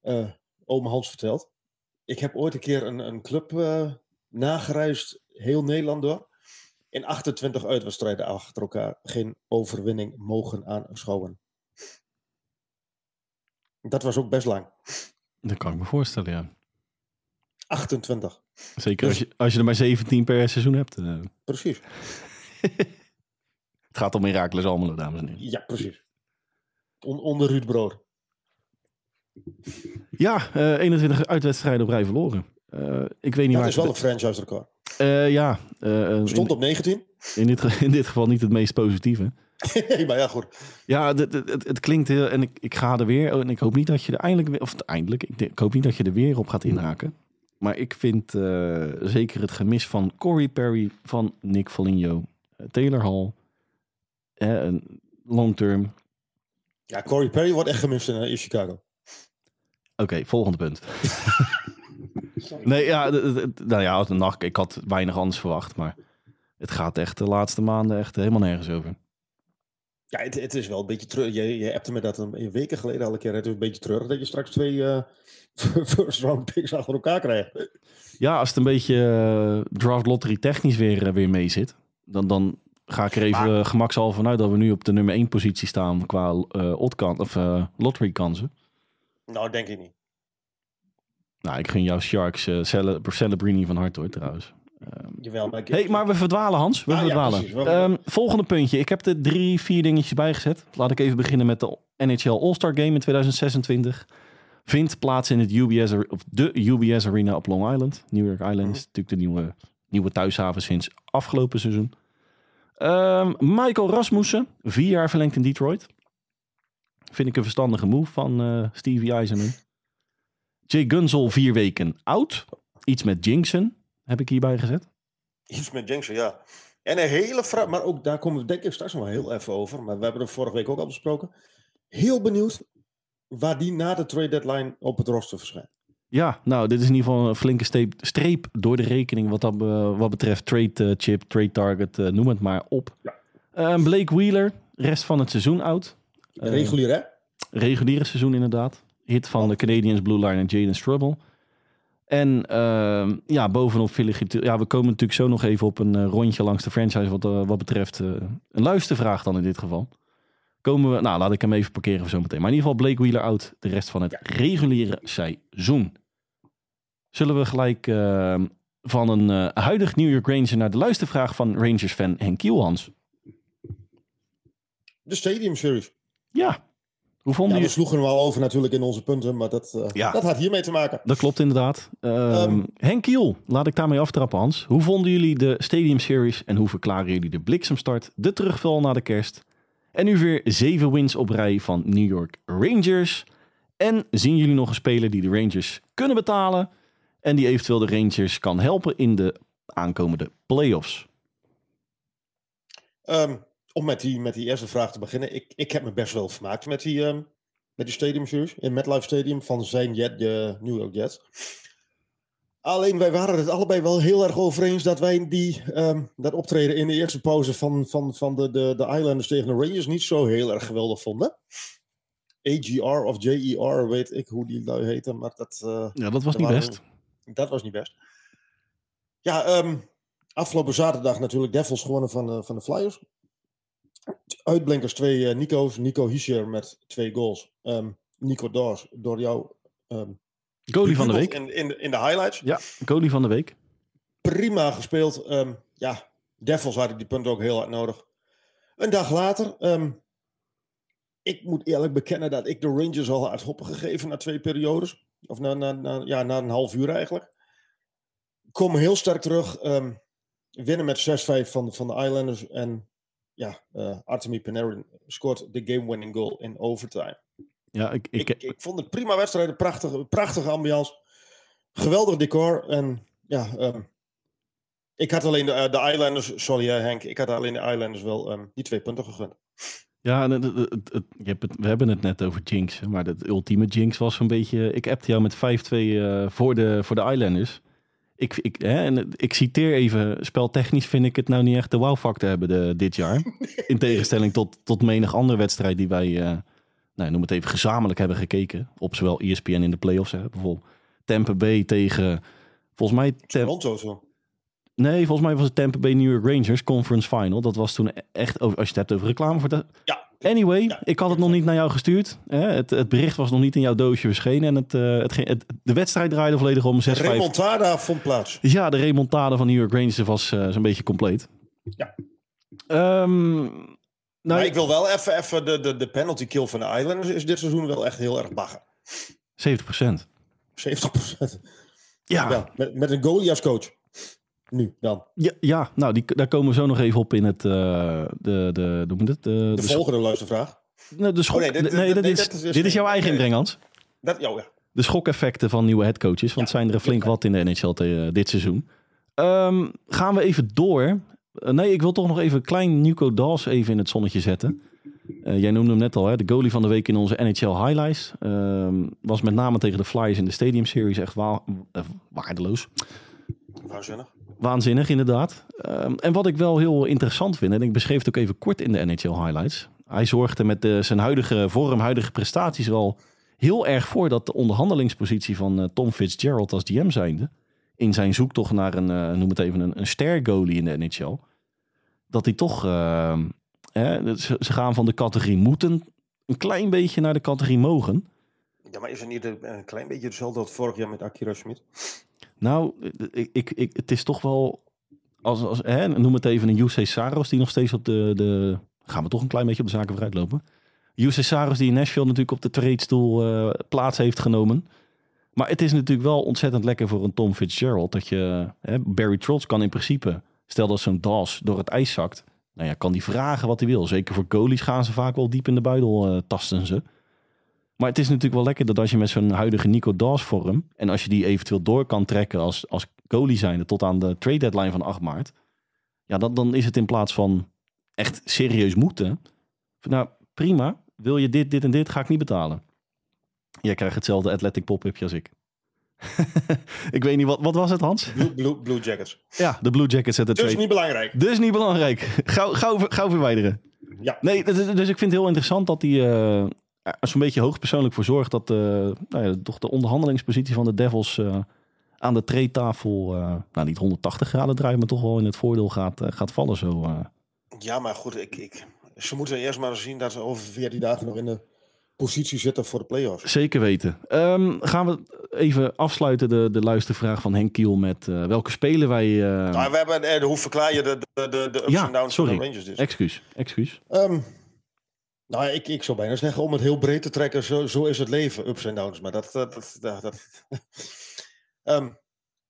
eh ome Hans vertelt. Ik heb ooit een keer een, een club eh, nagereisd, heel Nederland door. In 28 uitwedstrijden achter elkaar geen overwinning mogen aanschouwen. Dat was ook best lang. dat kan ik me voorstellen, ja. 28, Zeker Dus- als, je, als je er maar 17 per seizoen hebt. eh. precies. Het gaat om Herakles Almelo, dames en heren. Ja, precies. On, onder Ruud Brood. Ja, eh 21 uitwedstrijden op rij verloren. Eh, ik weet niet Dat waar... is wel een franchise record. Eh, ja, eh, eh, Stond op 19. in, dit, in dit geval niet het meest positieve. nee, maar ja, goed. Ja, het, het, het, klinkt heel... En ik, ik ga er weer... En ik hoop niet dat je er eindelijk... Of eindelijk. Ik, ik hoop niet dat je er weer op gaat inhaken. Maar ik vind eh, zeker het gemis van Corey Perry, van Nick Foligno, eh, Taylor Hall... eh, een long term. Ja, Corey Perry wordt echt gemist in, eh, in Chicago. Oké, volgende punt. Nee, ja, nou ja, de nacht, ik had weinig anders verwacht, maar het gaat echt de laatste maanden echt helemaal nergens over. Ja, het, het is wel een beetje terug. Je, je appte me dat een, weken geleden al een keer. Het is een beetje terug dat je straks twee first round picks achter elkaar krijgt. Ja, als het een beetje eh, draft lottery technisch weer, eh, weer mee zit, dan, dan ga ik er even Maar- eh, gemakshalve vanuit dat we nu op de nummer 1 positie staan qua oddkan- of lottery kansen. Nou, denk ik niet. Nou, ik gun jou Sharks Celebrini van harte hoor trouwens. Jawel, maar ik, hey, maar we verdwalen Hans, we Ah, verdwalen. Ehm, volgende puntje, ik heb er drie, vier dingetjes bijgezet. Laat ik even beginnen met de NHL All-Star Game in 2026. Vindt plaats in het UBS, of de UBS Arena op Long Island. New York Island is natuurlijk de nieuwe, nieuwe thuishaven sinds afgelopen seizoen. Ehm, Michael Rasmussen, vier jaar verlengd in Detroit. Vind ik een verstandige move van eh, Stevie Eisenman. Jay Gunzel, vier weken oud. Iets met Jinxen heb ik hierbij gezet. Iets met Jensen, ja. En een hele vraag, maar ook daar komen we denk ik straks nog wel heel even over. Maar we hebben er vorige week ook al besproken. Heel benieuwd waar die na de trade deadline op het roster verschijnt. Ja, nou, dit is in ieder geval een flinke streep, streep door de rekening wat, dat, wat betreft trade eh, chip, trade target, eh, noem het maar op. Ja. Eh, Blake Wheeler, rest van het seizoen oud. Regulier, hè? reguliere seizoen inderdaad. Hit van de Canadiens Blue Line en Jaden Strubble. En ehm, ja, bovenop Philly. Ja, we komen natuurlijk zo nog even op een eh, rondje langs de franchise wat, eh, wat betreft eh, een luistervraag dan in dit geval. Komen we, nou laat ik hem even parkeren voor zometeen. Maar in ieder geval Blake Wheeler out de rest van het reguliere seizoen. Zullen we gelijk eh, van een eh, huidig New York Ranger naar de luistervraag van Rangers fan Henk Kielhans. De Stadium Series. Ja, hoe vonden Ja, we sloegen al over natuurlijk in onze punten, maar dat, eh, Ja. dat had hiermee te maken. Dat klopt inderdaad. Ehm, Ehm. Henk Kiel, laat ik daarmee aftrappen Hans. Hoe vonden jullie de Stadium Series en hoe verklaren jullie de bliksemstart, de terugval na de kerst? En nu weer zeven wins op rij van New York Rangers. En zien jullie nog een speler die de Rangers kunnen betalen en die eventueel de Rangers kan helpen in de aankomende playoffs? Ehm, om met die, met die eerste vraag te beginnen. Ik, ik heb me best wel vermaakt met die, ehm, Met die Stadium Series in MetLife Stadium van zijn Jet, de New York Jets. Alleen wij waren het allebei wel heel erg over eens dat wij die, ehm, dat optreden in de eerste pauze van, van, van de, de, de Islanders tegen de Rangers niet zo heel erg geweldig vonden. AGR of JER, weet ik hoe die lui heten, maar dat... eh, Ja, dat was niet waren- best. Dat was niet best. Ja, ehm, afgelopen zaterdag natuurlijk Devils gewonnen van, van de Flyers. Uitblinkers twee eh, Nico's. Nico Hischier met twee goals. Ehm, Nico Dawes door jou ehm, Goalie van de week. In, in, de- in de highlights. Ja, goalie van de week. Prima gespeeld. Ehm, ja, Devils hadden die punten ook heel hard nodig. Een dag later. ik moet eerlijk bekennen dat ik de Rangers al had hoppen gegeven na twee periodes. Of na, na, na, ja, na een half uur eigenlijk. Komen heel sterk terug. winnen met 6-5 van, van de Islanders. En ja, eh Artemi Panarin scoort de game-winning goal in overtime. Ja, ik, ik, Ik, ik, vond het prima wedstrijd. Een prachtige, prachtige ambiance. Geweldig decor. En ja, ehm, ik had alleen de, eh, de Islanders, sorry hè, Henk, ik had alleen de Islanders wel ehm, die twee punten gegund. Ja, het- het- je hebt we hebben het net over Jinx. Maar het ultieme Jinx was zo'n beetje... Ik appte jou met 5-2 eh, voor, de, voor de Islanders. Ik, ik, hè, en ik citeer even... Speltechnisch vind ik het nou niet echt de wow-factor hebben de, dit jaar. In tegenstelling tot, tot menig andere wedstrijd die wij... eh nou, noem het even gezamenlijk hebben gekeken. Op zowel E ESPN in de playoffs. Hè, bijvoorbeeld Tampa Bay tegen... Volgens mij... Toronto zo. Nee, volgens mij was het Tampa Bay New York Rangers Conference Final. Dat was toen echt, over, als je het hebt over reclame voor de... Ja. Anyway, Ja, ik had het nog niet naar jou gestuurd. Hè? Het, het bericht was nog niet in jouw doosje verschenen. En het, eh, het, de wedstrijd draaide volledig om 6-5. Remontada vond plaats. Ja, de remontade van New York Rangers was eh, zo'n beetje compleet. Ja. Ehm, nou, maar ik wil wel even, even de, de, de penalty kill van de Islanders is dit seizoen wel echt heel erg bagger. 70%. 70%. Ja, Ja, met, met een goalie als coach. Nu dan. ja, ja nou, die, daar komen we zo nog even op in het... eh, de, de, noem het? De, De de, volgende luistervraag. nou, de schok, Oh, nee, dit- nee, dit- dit, nee, is, is- dit is jouw nee, eigen nee. inbreng, Hans. Dat, oh, ja. de schokeffecten van nieuwe headcoaches. Want Ja, zijn er flink wat in de NHL te- eh, dit seizoen. Ehm, gaan we even door. Eh, nee, ik wil toch nog even klein Nico Dawes even in het zonnetje zetten. Eh, jij noemde hem net al, hè, de goalie van de week in onze NHL highlights. Ehm, was met name tegen de Flyers in de Stadium Series echt wa- eh, waardeloos. Waanzinnig. Waanzinnig, inderdaad. Ehm, en wat ik wel heel interessant vind, en ik beschreef het ook even kort in de NHL highlights. Hij zorgde met de, zijn huidige vorm, huidige prestaties wel heel erg voor dat de onderhandelingspositie van eh, Tom Fitzgerald als DM zijnde, in zijn zoektocht naar een, eh, noem het even, een, een ster goalie in de NHL, dat hij toch, ehm, ze, ze gaan van de categorie moeten een klein beetje naar de categorie mogen. Ja, maar is het niet een, klein beetje hetzelfde als vorig jaar met Akira Schmid? Nou, ik, ik, ik, het is toch wel. Als, als, hè, noem het even een UC Saros die nog steeds op de, de. Gaan we toch een klein beetje op de zaken vooruit lopen. UC Saros die in Nashville natuurlijk op de tradestoel eh plaats heeft genomen. Maar het is natuurlijk wel ontzettend lekker voor een Tom Fitzgerald. Dat je. Hè, Barry Trotz kan in principe. Stel dat zo'n Das door het ijs zakt. Nou ja, kan die vragen wat hij wil. Zeker voor goalies gaan ze vaak wel diep in de buidel eh, tasten ze. Maar het is natuurlijk wel lekker dat als je met zo'n huidige Nico Dawes vorm... en als je die eventueel door kan trekken als, als goalie zijnde... tot aan de trade deadline van 8 maart... ja, dan, dan is het in plaats van echt serieus moeten... van, nou, prima, wil je dit, dit en dit, ga ik niet betalen. Jij krijgt hetzelfde athletic pop-upje als ik. ik weet niet, wat, wat was het Hans? Blue, Blue, Blue Jackets. Ja, de Blue Jackets the Dus trade. niet belangrijk. Dus niet belangrijk. Gauw, gauw, gauw verwijderen. Ja. Nee, dus, dus ik vind het heel interessant dat hij eh, zo'n beetje hoogpersoonlijk voor zorgt dat eh, nou ja, toch de onderhandelingspositie van de Devils eh, aan de treetafel, eh, nou niet 180 graden draait, maar toch wel in het voordeel gaat, gaat vallen. Zo. Ja, maar goed, ik, ik, ze moeten eerst maar zien dat ze over 14 dagen nog in de positie zitten voor de play-offs. Zeker weten. Ehm, gaan we even afsluiten de, de luistervraag van Henk Kiel met welke spelen wij... Nou, we hebben, eh, hoe verklaar je de, de, de, ups Ja, en downs sorry. van de Rangers dus? Excuus, excuus. Ehm, nou, ik, ik zou bijna zeggen, om het heel breed te trekken, zo, zo is het leven, ups en downs. Maar dat... dat, dat, dat, Ehm,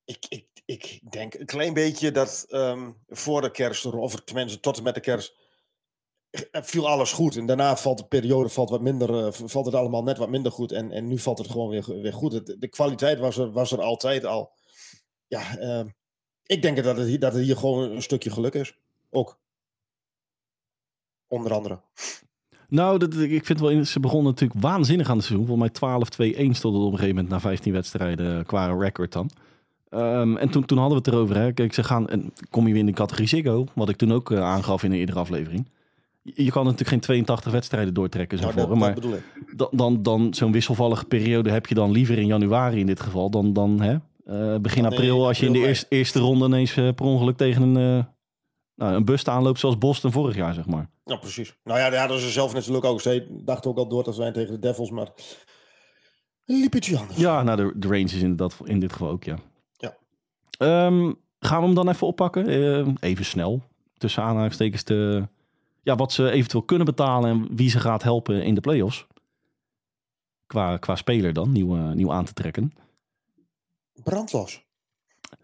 ik, ik, ik denk een klein beetje dat ehm, voor de kerst, of tenminste tot en met de kerst, viel alles goed. En daarna valt de periode valt wat minder, eh, valt het allemaal net wat minder goed. En, en nu valt het gewoon weer, weer goed. De kwaliteit was er, was er altijd al. Ja, ehm, ik denk dat het, hier, dat het hier gewoon een stukje geluk is. Ook. Onder andere. Nou, dat, ik vind wel, ze begonnen natuurlijk waanzinnig aan het seizoen. Volgens mij 12-2-1 stond het op een gegeven moment na 15 wedstrijden qua record dan. Ehm, en toen, toen hadden we het erover. Hè. Kijk, ze gaan, en kom je weer in de categorie Ziggo, wat ik toen ook eh, aangaf in een eerdere aflevering. Je, je kan natuurlijk geen 82 wedstrijden doortrekken zo Nou, voor, maar dan, dan, dan zo'n wisselvallige periode heb je dan liever in januari in dit geval dan, dan hè, eh, begin Dan april als je in de eerste, eerste ronde ineens eh, per ongeluk tegen een, nou, een bust aanloopt zoals Boston vorig jaar, zeg maar. Ja, precies. Nou ja, ja dat is er zelf natuurlijk ook. Ze dachten ook al door te zijn tegen de Devils, maar liep ietsje anders. Ja, nou, de, de Rangers in, dat, in dit geval ook, ja. Ja. Ehm, gaan we hem dan even oppakken? Eh, even snel. Tussen aanhalingstekens de, ja, wat ze eventueel kunnen betalen en wie ze gaat helpen in de playoffs. Qua, qua speler dan, nieuw, eh, nieuw aan te trekken. Brandlos.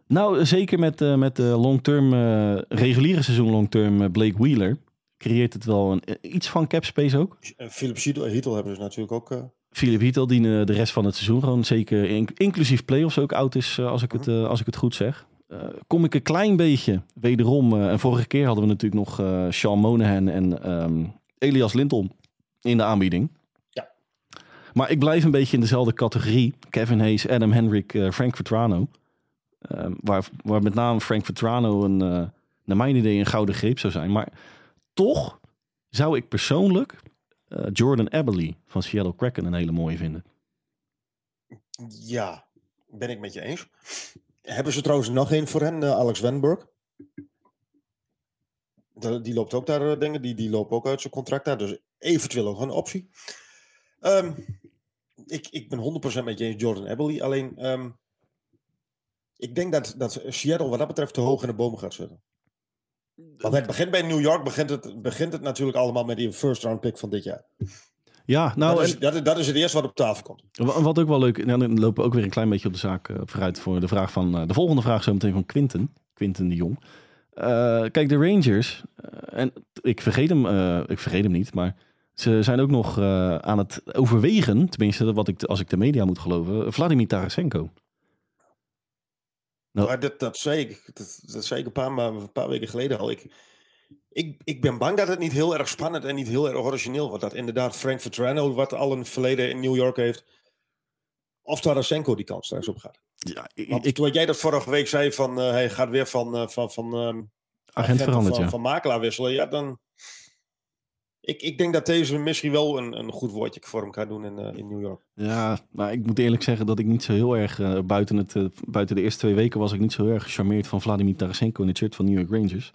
Nou, zeker met, eh, met de long-term, eh, reguliere seizoen long-term Blake Wheeler. Creëert het wel een, eh, iets van cap space ook. En Philip Schiedel- Hittel hebben ze natuurlijk ook. eh, Philip die eh, de rest van het seizoen gewoon zeker in- inclusief playoffs ook oud is, eh, als ik het, eh, als ik het goed zeg. Eh, kom ik een klein beetje wederom. eh, en vorige keer hadden we natuurlijk nog eh Sean Monahan en ehm, Elias Linton in de aanbieding. Ja. Maar ik blijf een beetje in dezelfde categorie. Kevin Hayes, Adam Henrik, eh, Frank Vetrano. Ehm, waar, waar met name Frank Vetrano een, eh, naar mijn idee een gouden greep zou zijn. Maar toch zou ik persoonlijk eh, Jordan Eberly van Seattle Kraken een hele mooie vinden. ja, ben ik met je eens. Hebben ze trouwens nog één voor hen, eh, Alex Wenberg? De- die loopt ook daar, eh, dingen. Die, die loopt ook uit zijn contract daar. Dus eventueel ook een optie. Ehm, ik, ik ben 100% met je eens, Jordan Eberly. Alleen, ehm, ik denk dat, dat Seattle wat dat betreft te hoog in de bomen gaat zitten. Want het begint bij New York, begint het, begint het natuurlijk allemaal met die first round pick van dit jaar. Ja, nou, dat, en, is, dat, is, dat is het eerste wat op tafel komt. wa- wat ook wel leuk, nou, dan lopen we ook weer een klein beetje op de zaak eh, vooruit voor de vraag van eh, de volgende vraag zo meteen van Quinten, Quinten de Jong. Eh, kijk, de Rangers, en ik vergeet hem, ik vergeet hem niet, maar ze zijn ook nog aan het overwegen, tenminste wat ik, als ik de media moet geloven, Vladimir Tarasenko. Nou. Maar dat, dat, zei ik, dat, dat zei ik een paar, een paar weken geleden al. Ik, ik, ik ben bang dat het niet heel erg spannend en niet heel erg origineel wordt. Dat inderdaad Frank Vetrano, wat al een verleden in New York heeft, of Tarasenko die kans straks op gaat. Ja, ik, Want ik jij dat vorige week zei van uh, hij gaat weer van, uh, van, van um, agent veranderd, van, ja. van makelaar wisselen, ja dan... Ik, ik denk dat deze misschien wel een, een goed woordje voor hem kan doen in, uh, in New York. Ja, maar ik moet eerlijk zeggen dat ik niet zo heel erg, uh, buiten, het, uh, buiten de eerste twee weken was ik niet zo heel erg gecharmeerd van Vladimir Tarasenko in het shirt van New York Rangers.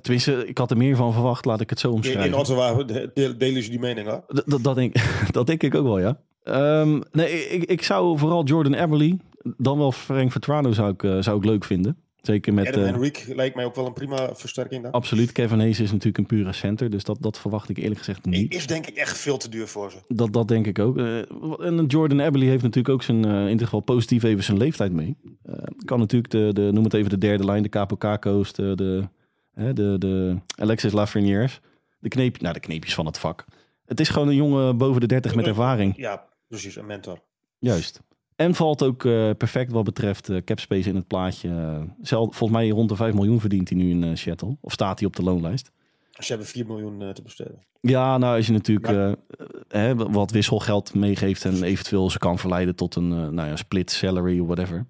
Tenminste, ik had er meer van verwacht, laat ik het zo omschrijven. In Ottawa delen ze die mening, hoor. Dat, dat, denk, dat denk ik ook wel, ja. Um, nee, ik, ik zou vooral Jordan Eberly, dan wel Frank Vetrano zou ik, zou ik leuk vinden. Zeker met... Adam Henrik lijkt mij ook wel een prima versterking dan. Absoluut. Kevin Hayes is natuurlijk een pure center. Dus dat, dat verwacht ik eerlijk gezegd niet. Is denk ik echt veel te duur voor ze. Dat, dat denk ik ook. Uh, en Jordan Eberly heeft natuurlijk ook zijn, uh, in ieder geval positief even zijn leeftijd mee. Kan natuurlijk de, de, noem het even de derde lijn, de KPK-coast, de, de, de, de Alexis Lafreniere. De, kneep, nou, de kneepjes van het vak. Het is gewoon een jongen boven de 30 met ervaring. Ja, precies, een mentor. Juist. En valt ook uh, perfect wat betreft uh, capspace in het plaatje. Uh, zelf, volgens mij rond de 5 miljoen verdient hij nu in Seattle. Of staat hij op de loonlijst? Ze hebben 4 miljoen te besteden. Ja, nou als je natuurlijk ja. hè, wat wisselgeld meegeeft en eventueel ze kan verleiden tot een nou ja, split salary of whatever.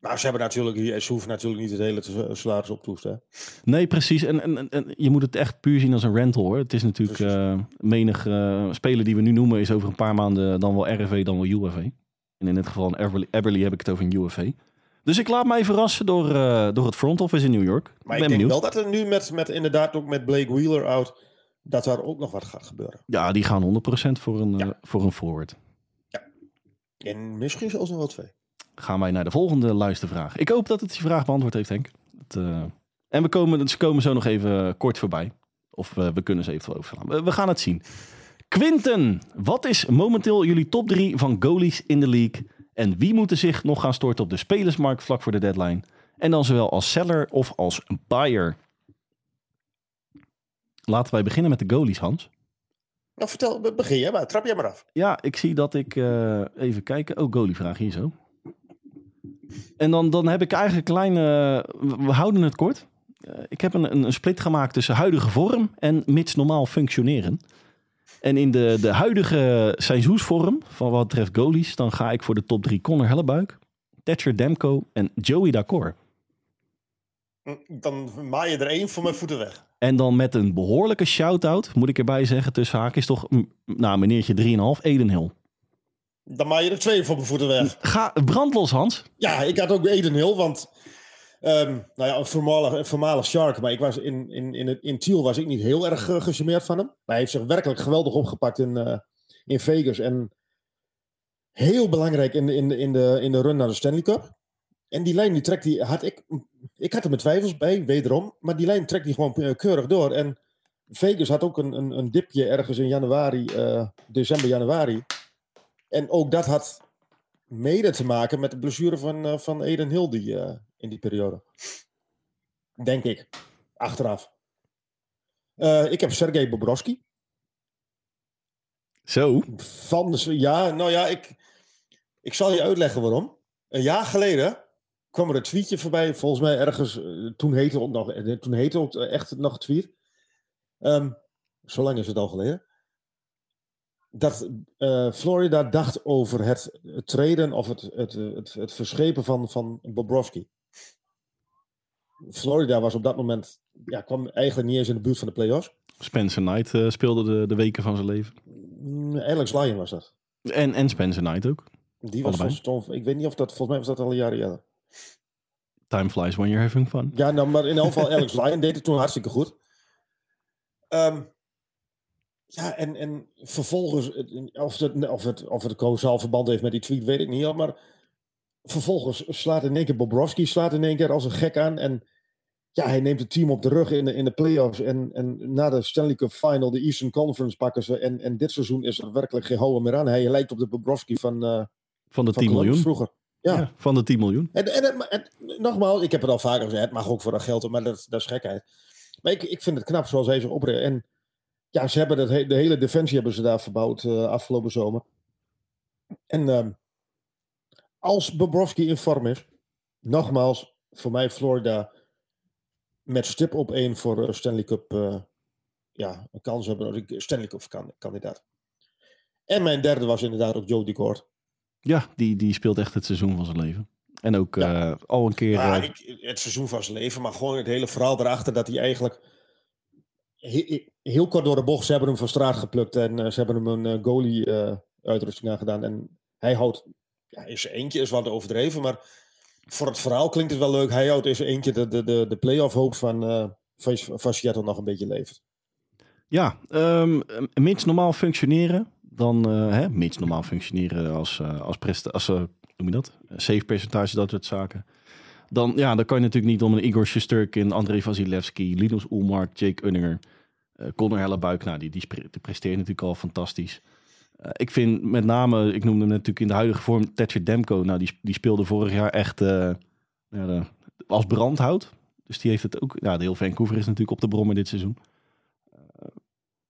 Nou, ze hebben natuurlijk, ze hoeven natuurlijk niet het hele salaris op te hoesten. Nee, precies. En, en, en je moet het echt puur zien als een rental hoor. Het is natuurlijk menig speler die we nu noemen is over een paar maanden dan wel RFV, dan wel UFV. En in dit geval Eberly, Eberly heb ik het over een UFV. Dus ik laat mij verrassen door, uh, door het front office in New York. Maar ik ben ben denk benieuwd. wel dat er nu met, met inderdaad ook met Blake Wheeler out, dat daar ook nog wat gaat gebeuren. Ja, die gaan 100% voor een, ja. voor een forward. Ja. En misschien zelfs nog wel twee. Gaan wij naar de volgende luistervraag. Ik hoop dat het je vraag beantwoord heeft, Henk. Het, uh... En we komen, ze komen zo nog even kort voorbij. Of we kunnen ze eventueel overslaan. We, we gaan het zien. Quinten, wat is momenteel jullie top 3 van goalies in de league? En wie moeten zich nog gaan storten op de spelersmarkt vlak voor de deadline? En dan zowel als seller of als buyer? Laten wij beginnen met de goalies, Hans. Nou, vertel, begin jij maar. Trap jij maar af. Ja, ik zie dat ik... Uh, even kijken. Oh, goalie-vraag hier zo. En dan, dan heb ik eigenlijk een kleine... We houden het kort. Eh, ik heb een, een, een split gemaakt tussen huidige vorm en mits normaal functioneren. En in de, de huidige seizoensvorm, van wat betreft goalies, dan ga ik voor de top drie Connor Hellebuik, Thatcher Demko en Joey Dacor. Dan maai je er één voor mijn voeten weg. En dan met een behoorlijke shout-out, moet ik erbij zeggen, tussen haakjes toch, nou meneertje 3,5, Eden Hill. Dan maai je er twee voor mijn voeten weg. Ga brandlos, Hans. Ja, ik had ook Eden Hill, want ehm, nou ja, een voormalig, een Shark. Maar ik was in, in, in, het, in Tiel was ik niet heel erg uh, gecharmeerd van hem. Maar hij heeft zich werkelijk geweldig opgepakt in, uh, in Vegas. En heel belangrijk in, in, in, de, in de run naar de Stanley Cup. En die lijn die trekt die had ik. Ik had er met twijfels bij, wederom. Maar die lijn trekt die gewoon uh, keurig door. En Vegas had ook een, een, een dipje ergens in januari, december, januari. En ook dat had mede te maken met de blessure van, uh, van Eden Hill die, uh, in die periode. Denk ik. Achteraf. Uh, ik heb Sergej Bobrovski. Zo? Van de, ja, nou ja, ik, ik zal je uitleggen waarom. Een jaar geleden kwam er een tweetje voorbij. Volgens mij ergens, toen heette het nog, toen heette het echt nog tweet. Um, zo lang is het al geleden dat uh, Florida dacht over het, treden of het, het, het, het verschepen van, van Bobrovski. Florida was op dat moment, ja, kwam eigenlijk niet eens in de buurt van de playoffs. Spencer Knight uh, speelde de, de weken van zijn leven. Mm, Alex Lyon was dat. En, en Spencer Knight ook. Die was volgens, ik weet niet of dat, volgens mij was dat al een jaar eerder. Time flies when you're having fun. Ja, nou, maar in elk geval Alex Lyon deed het toen hartstikke goed. Um, ja, en, en vervolgens, of het, of, het, of het causaal verband heeft met die tweet, weet ik niet. Maar vervolgens slaat in één keer Bobrovski slaat in één keer als een gek aan. En ja, hij neemt het team op de rug in de, in de playoffs. En, en na de Stanley Cup Final, de Eastern Conference pakken ze. En, en dit seizoen is er werkelijk geen houden meer aan. Hij lijkt op de Bobrovski van, uh, van de van 10 miljoen. Vroeger. Ja. ja. van de 10 miljoen. En, en, en, nogmaals, ik heb het al vaker gezegd, het mag ook voor dat geld, maar dat, dat is gekheid. Maar ik, ik vind het knap zoals hij zich opricht. En ja, ze hebben dat de hele defensie hebben ze daar verbouwd uh, afgelopen zomer. En uh, als Bobrovski in vorm is, nogmaals, voor mij Florida met stip op één voor uh, Stanley Cup, uh, ja, een kans hebben, Stanley Cup kandidaat. En mijn derde was inderdaad ook Joe Decourt. Ja, die, die speelt echt het seizoen van zijn leven. En ook ja. al een keer... Ja, ik, het seizoen van zijn leven, maar gewoon het hele verhaal erachter dat hij eigenlijk heel kort door de bocht, ze hebben hem van straat geplukt en uh, ze hebben hem een uh, goalie uh, uitrusting aangedaan. En hij houdt, ja, is eentje is wat overdreven, maar voor het verhaal klinkt het wel leuk. Hij houdt is eentje de, de, de, de play-off hoop van, van, van nog een beetje levend. Ja, um, normaal functioneren, dan, hè, mits normaal functioneren als, als, presta als noem je dat, safe percentage, dat soort zaken. Dan, ja, dan kan je natuurlijk niet om een Igor Shesterkin, André Vasilevski, Linus Ulmark, Jake Unninger, uh, Connor Hellebuik. Nou, die, die, presteert natuurlijk al fantastisch. Uh, ik vind met name, ik noemde hem natuurlijk in de huidige vorm, Thatcher Demko. Nou, die, die speelde vorig jaar echt uh, ja, als brandhout. Dus die heeft het ook. Ja, de heel Vancouver is natuurlijk op de brommer dit seizoen.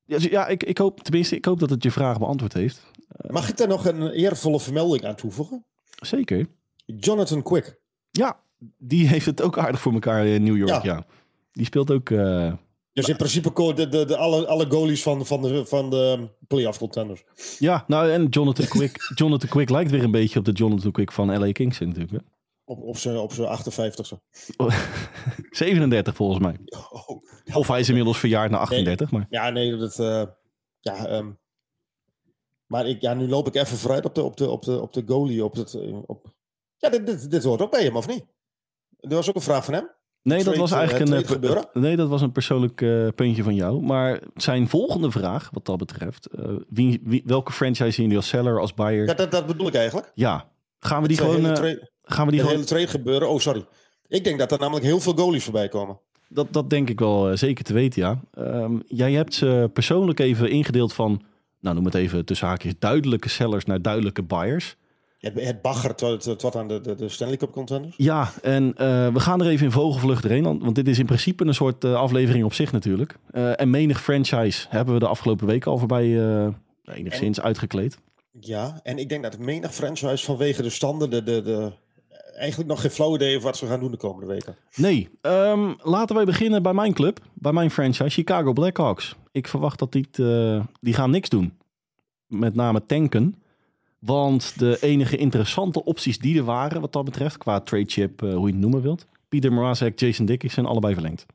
Ja, dus ja ik, ik hoop, tenminste, ik hoop dat het je vraag beantwoord heeft. Mag ik daar nog een eervolle vermelding aan toevoegen? Zeker. Jonathan Quick. Ja, die heeft het ook aardig voor elkaar in New York, ja. ja. Die speelt ook... Uh, dus in principe de, de, de, alle, alle goalies van, van de, van de playoff contenders. Ja, nou en Jonathan Quick, Jonathan Quick lijkt weer een beetje op de Jonathan Quick van LA Kings natuurlijk. Hè? Op, op zijn op 58ste. 37 volgens mij. Oh, of hij is inmiddels verjaard naar 38. Nee, maar. Ja, nee, dat... Uh, ja, um, maar ik, ja, nu loop ik even vooruit op de, op de, op de, op de goalie. Op het, op, ja, dit, dit, dit hoort ook bij hem, of niet? Er was ook een vraag van hem. Nee, dat was eigenlijk een, uh, nee, dat was een persoonlijk uh, puntje van jou. Maar zijn volgende vraag, wat dat betreft, uh, wie, wie, welke franchise zien jullie als seller, als buyer? Ja, dat, dat bedoel ik eigenlijk. Ja, gaan we die gewoon... gaan we die gewoon... hele trade gebeuren? Oh, sorry. Ik denk dat er namelijk heel veel goalies voorbij komen. Dat, dat denk ik wel zeker te weten, ja. Um, jij hebt ze persoonlijk even ingedeeld van, nou noem het even tussen haakjes, duidelijke sellers naar duidelijke buyers. Het, het baggert tot, tot aan de, de, de, Stanley Cup contenders. Ja, en uh, we gaan er even in vogelvlucht erheen. Want dit is in principe een soort uh, aflevering op zich natuurlijk. Uh, en menig franchise hebben we de afgelopen weken al voorbij enigszins en, uitgekleed. Ja, en ik denk dat menig franchise vanwege de standen, de, de, de eigenlijk nog geen flauw idee of wat ze gaan doen de komende weken. Nee, ehm, laten wij beginnen bij mijn club, bij mijn franchise, Chicago Blackhawks. Ik verwacht dat die, eh, die gaan niks doen. Met name tanken. Want de enige interessante opties die er waren, wat dat betreft, qua trade chip, eh, hoe je het noemen wilt. Pieter Mrazek, Jason Dickey zijn allebei verlengd.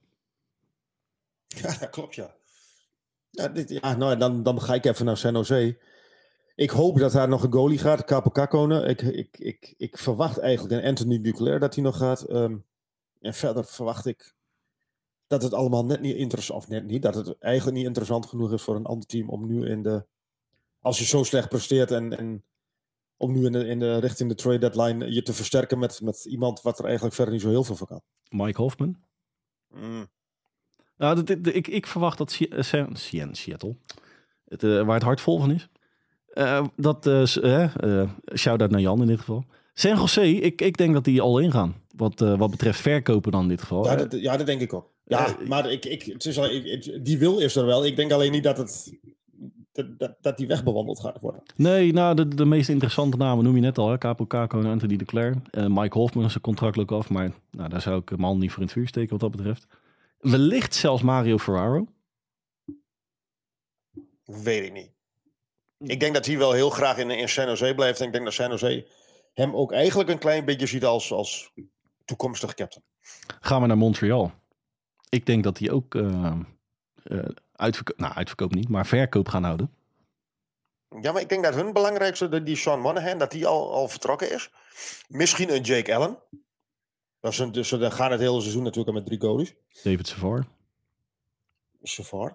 Ja, dat klopt, ja. Ja, dit, ja nou, dan, dan ga ik even naar San Jose. Ik hoop dat daar nog een goalie gaat, Capo Kakone. Ik, ik, ik, ik verwacht eigenlijk een Anthony Duclair dat hij nog gaat. Ehm, en verder verwacht ik dat het allemaal net niet interessant, of net niet, dat het eigenlijk niet interessant genoeg is voor een ander team om nu in de, als je zo slecht presteert en, en om nu in de, in de richting de trade deadline je te versterken met, met iemand wat er eigenlijk verder niet zo heel veel van kan. Mike Hoffman. Mm. Nou, ik, ik verwacht dat eh, Seattle, het, eh, waar het hart vol van is, eh, dat, eh, eh, eh, shout-out naar Jan in dit geval. San Jose, ik, ik denk dat die al ingaan. Wat, eh, wat betreft verkopen dan in dit geval. Ja, dat, ja, dat denk ik ook. Ja, maar ik, ik, het is al, ik- die wil is er wel. Ik denk alleen niet dat, het, dat, dat, die wegbewandeld gaat worden. Nee, nou, de, de meest interessante namen noem je net al. Hè? Capo Caco en Anthony de Cler. Eh, Mike Hoffman is zijn contract ook af. Maar nou, daar zou ik hem al niet voor in het vuur steken wat dat betreft. Wellicht zelfs Mario Ferraro. Weet ik niet. Ik denk dat hij wel heel graag in, in San Jose blijft. En ik denk dat San Jose hem ook eigenlijk een klein beetje ziet als, als toekomstig captain. Gaan we naar Montreal. Ik denk dat die ook eh eh, uitverko- nou, uitverkoop niet, maar verkoop gaan houden. Ja, maar ik denk dat hun belangrijkste, die Sean Monahan, dat die al, al vertrokken is. Misschien een Jake Allen. Dat een, dus ze gaan het hele seizoen natuurlijk al met drie goalies. David Savard. Savar.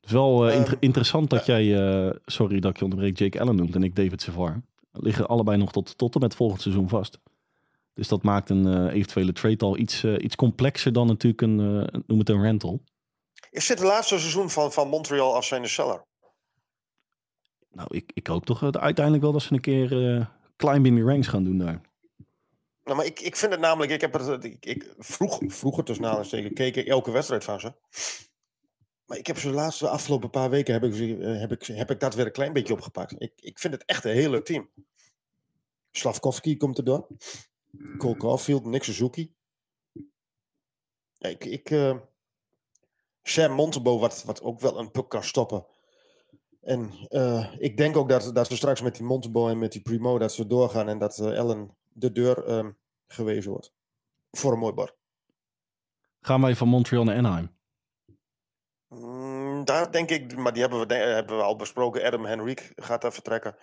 Het is wel eh, Ehm, inter- interessant dat jij, eh, sorry dat ik je onderbreek, Jake Allen noemt en ik David Savard. Liggen allebei nog tot, tot en met volgend seizoen vast. Dus dat maakt een eh, eventuele trade al iets, iets complexer dan natuurlijk een, noem het een rental. Is dit het laatste seizoen van, van Montreal als zijn cellar? Nou, ik, ik hoop toch eh, uiteindelijk wel dat ze een keer eh climb in the ranks gaan doen daar. Nou, maar ik, ik vind het namelijk, ik heb het, ik, ik, vroeg, vroeger tussen aanhalingstekens keek ik elke wedstrijd van ze. Maar ik heb ze de laatste afgelopen paar weken heb ik, eh, heb ik, heb ik dat weer een klein beetje opgepakt. Ik, ik vind het echt een heel leuk team. Slavkovski komt erdoor. Cole Caulfield, Nick Suzuki. Ja, ik, ik, eh, Sam Montebo, wat, wat ook wel een puck kan stoppen. En eh, ik denk ook dat, dat we straks met die Montebo en met die Primo dat ze doorgaan en dat eh, Ellen de deur ehm, gewezen wordt. Voor een mooi bar. Gaan wij van Montreal naar Anaheim? Mm, daar denk ik, maar die hebben we, hebben we al besproken. Adam Henrique gaat daar vertrekken.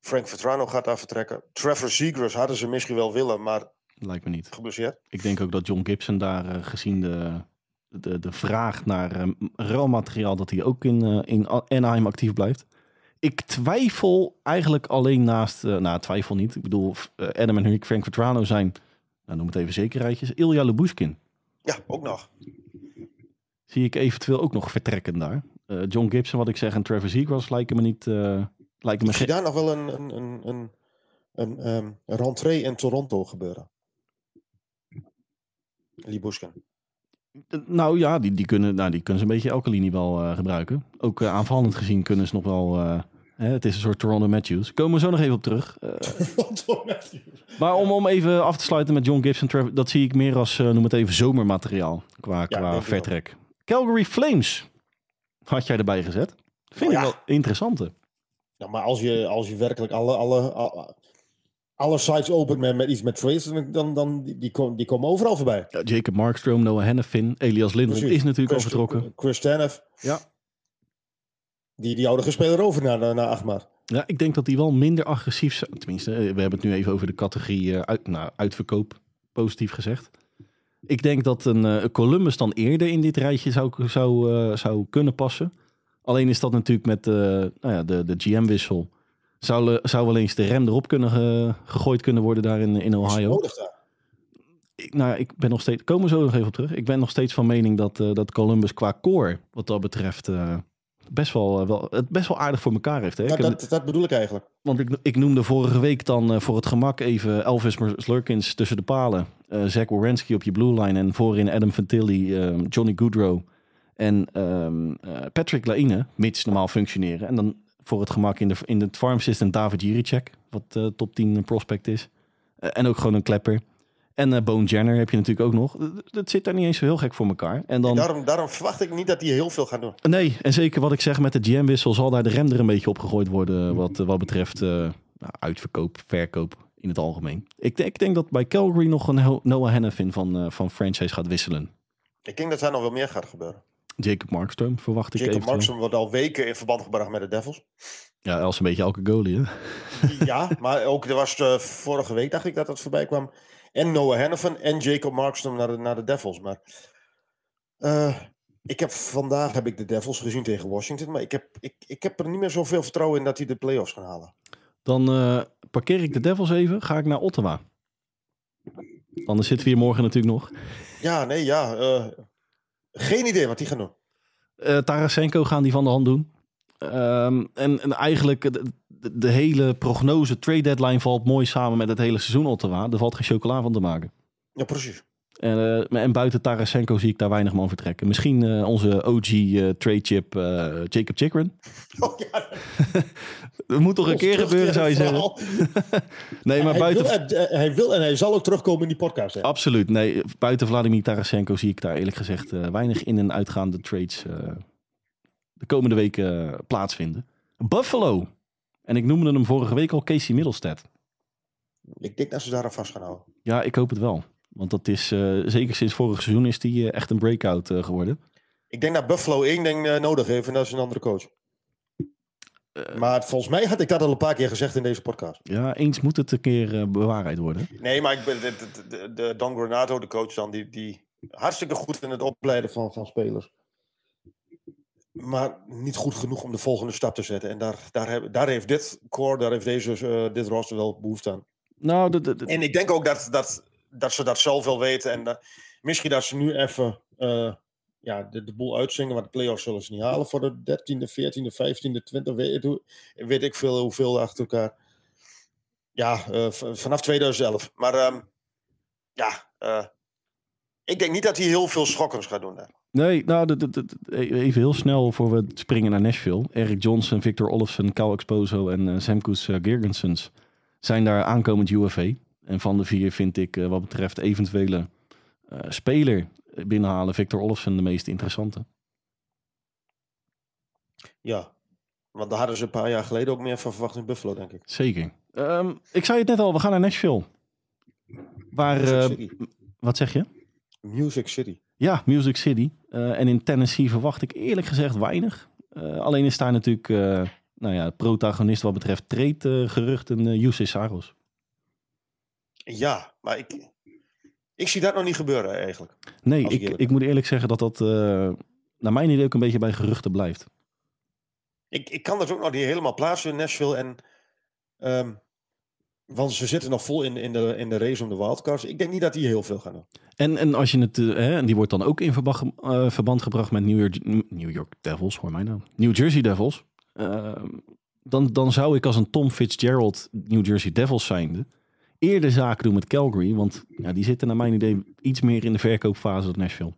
Frank Vetrano gaat daar vertrekken. Trevor Zegras hadden ze misschien wel willen, maar Lijkt me niet. geblesseerd. Ik denk ook dat John Gibson daar, eh, gezien de, de, de vraag naar eh, ruilmateriaal, dat hij ook in, eh, in Anaheim actief blijft. Ik twijfel eigenlijk alleen naast, eh, nou twijfel niet, ik bedoel eh, Adam en Henrik Frank Vetrano zijn, nou, noem het even zekerheidjes, Ilja Lubushkin. Ja, ook nog. Zie ik eventueel ook nog vertrekken daar. John Gibson, wat ik zeg, en Trevor Zegras lijken me niet, lijken me Ik daar nog wel een, een, een, een, een, ehm, rentree in Toronto gebeuren. Libushkin. Nou ja, die, die, kunnen, nou, die kunnen ze een beetje elke linie wel eh, gebruiken. Ook eh, aanvallend gezien kunnen ze nog wel... eh, hè, het is een soort Toronto Matthews. Komen we zo nog even op terug. Eh, Toronto Matthews. maar om, om even af te sluiten met John Gibson, Trevor, dat zie ik meer als, eh, noem het even, zomermateriaal qua, qua ik vertrek. Calgary Flames had jij erbij gezet. Vind Oh ik ja. wel interessante. Nou, maar als je, als je werkelijk alle, alle, alle, alle sites opent met, met iets met trades, dan, dan, die, die, komen, die komen overal voorbij. Ja, Jacob Markstrom, Noah Hennefin, Elias Lindholm is natuurlijk al Chris, vertrokken. Chris Tanev, Ja. die, die oude speler over naar, naar Achmar. Ja, ik denk dat die wel minder agressief zijn. Tenminste, eh, we hebben het nu even over de categorie eh, uit, nou, uitverkoop, positief gezegd. Ik denk dat een eh, Columbus dan eerder in dit rijtje zou, zou, zou kunnen passen. Alleen is dat natuurlijk met nou ja, de, de GM-wissel. Zou, eh, zou wel eens de rem erop kunnen ge- gegooid kunnen worden daar in, in Is Ohio. nodig daar. Ik, nou, ik ben nog steeds, komen we zo nog even op terug. Ik ben nog steeds van mening dat, eh, dat Columbus qua core, wat dat betreft, eh, best, wel, eh, wel, het best wel aardig voor elkaar heeft. Hè? Dat, dat bedoel ik eigenlijk. want ik, ik noemde vorige week dan eh, voor het gemak even Elvis Slurkins tussen de palen. eh Zach Wierenski op je blue line. En voorin Adam Fantilli, eh, Johnny Goodrow en ehm, eh, Patrick Laine. Mits normaal functioneren. En dan voor het gemak in, de, in het farm system David Jiricek. Wat eh, top 10 prospect is. Eh, en ook gewoon een klepper. En eh Bone Jenner heb je natuurlijk ook nog. Dat- zit daar niet eens zo heel gek voor elkaar. En dan, Daarom, daarom verwacht ik niet dat hij heel veel gaat doen. nee, en zeker wat ik zeg met de GM-wissel zal daar de rem er een beetje op gegooid worden. Wat, wat betreft nou, uitverkoop, verkoop in het algemeen. Ik, denk- ik denk dat bij Calgary nog een Noah Hennefin van, van franchise gaat wisselen. Ik denk dat daar nog wel meer gaat gebeuren. Jacob Markstrom verwacht ik Jacob. Markstrom wordt al weken in verband gebracht met de Devils. Ja, als een beetje elke goalie. Hè? Ja, maar ook er was eh, vorige week, dacht ik, dat het voorbij kwam. En Noah Hannafin en Jacob Markstrom naar de, naar de Devils. Maar eh, ik heb vandaag heb ik de Devils gezien tegen Washington. Maar ik heb, ik, ik heb er niet meer zoveel vertrouwen in dat die de playoffs gaan halen. Dan eh, parkeer ik de Devils even, ga ik naar Ottawa. Anders zitten we hier morgen natuurlijk nog. Ja, nee, ja. Geen idee wat die gaan doen. Eh Tarasenko gaan die van de hand doen. Ehm, en, en eigenlijk de hele prognose trade deadline valt mooi samen met het hele seizoen Ottawa. Er valt geen chocola van te maken. Ja, precies. En, eh, en buiten Tarasenko zie ik daar weinig man vertrekken. Misschien eh, onze OG eh, trade chip Jacob Chikrin. Oh, ja, Dat moet toch een keer gebeuren, zou je zeggen. Nee, maar hij, buiten... wil, en- hij wil en hij zal ook terugkomen in die podcast. Hè? Absoluut. Nee, buiten Vladimir Tarasenko zie ik daar eerlijk gezegd weinig in- en uitgaande trades de komende weken plaatsvinden. Buffalo. En ik noemde hem vorige week al Casey Middlestad. Ik denk dat ze daar vast gaan houden. Ja, ik hoop het wel. Want dat is, eh, zeker sinds vorig seizoen is die eh, echt een breakout eh, geworden. Ik denk dat Buffalo één ding nodig heeft en dat is een andere coach. Maar volgens mij had ik dat al een paar keer gezegd in deze podcast. Ja, eens moet het een keer bewaarheid worden. Nee, maar ik ben de, de, de, de Don Granato, de coach dan, die, die hartstikke goed in het opleiden van, van spelers. Maar niet goed genoeg om de volgende stap te zetten. En daar, daar, heb, daar heeft dit core, daar heeft deze, dit roster wel behoefte aan. Nou, de, de, de- En ik denk ook dat, dat, dat ze dat zelf weten. En misschien dat ze nu even eh, ja, de, de boel uitzingen. Want de playoffs zullen ze niet halen voor de 13e, 14e, 15e, 20e. Weet, weet ik veel hoeveel achter elkaar. Ja, eh, vanaf 2011. Maar ehm, ja, eh, ik denk niet dat hij heel veel schokkends gaat doen. Nee, nou, de- even heel snel voor we springen naar Nashville. Eric Johnson, Victor Olofsson, Cal Exposo en eh Semkus uh, Girgensons zijn daar aankomend UFA. En van de vier vind ik eh, wat betreft eventuele eh, speler binnenhalen Victor Olofsson de meest interessante. Ja, want daar hadden ze een paar jaar geleden ook meer van verwacht in Buffalo, denk ik. Zeker. Ehm, ik zei het net al, we gaan naar Nashville. Waar, Music eh, wat zeg je? Music City. Ja, Music City. En in Tennessee verwacht ik eerlijk gezegd weinig. Alleen is daar natuurlijk, nou ja, protagonist wat betreft trade geruchten uh, Yusei Saros. Ja, maar ik, ik zie dat nog niet gebeuren eigenlijk. Nee, ik ik, moet eerlijk zeggen dat dat eh, naar mijn idee ook een beetje bij geruchten blijft. Ik, ik kan dat ook nog niet helemaal plaatsen in Nashville. En, ehm, want ze zitten nog vol in, in, de, in de race om de wildcards. Ik denk niet dat die heel veel gaan doen. En, en als je het, eh, hè, en die wordt dan ook in verband, eh, verband gebracht met New York, New York Devils, hoor mij nou. New Jersey Devils. Eh, dan, dan zou ik als een Tom Fitzgerald New Jersey Devils zijnde eerder zaken doen met Calgary. Want ja, die zitten naar mijn idee iets meer in de verkoopfase dan Nashville.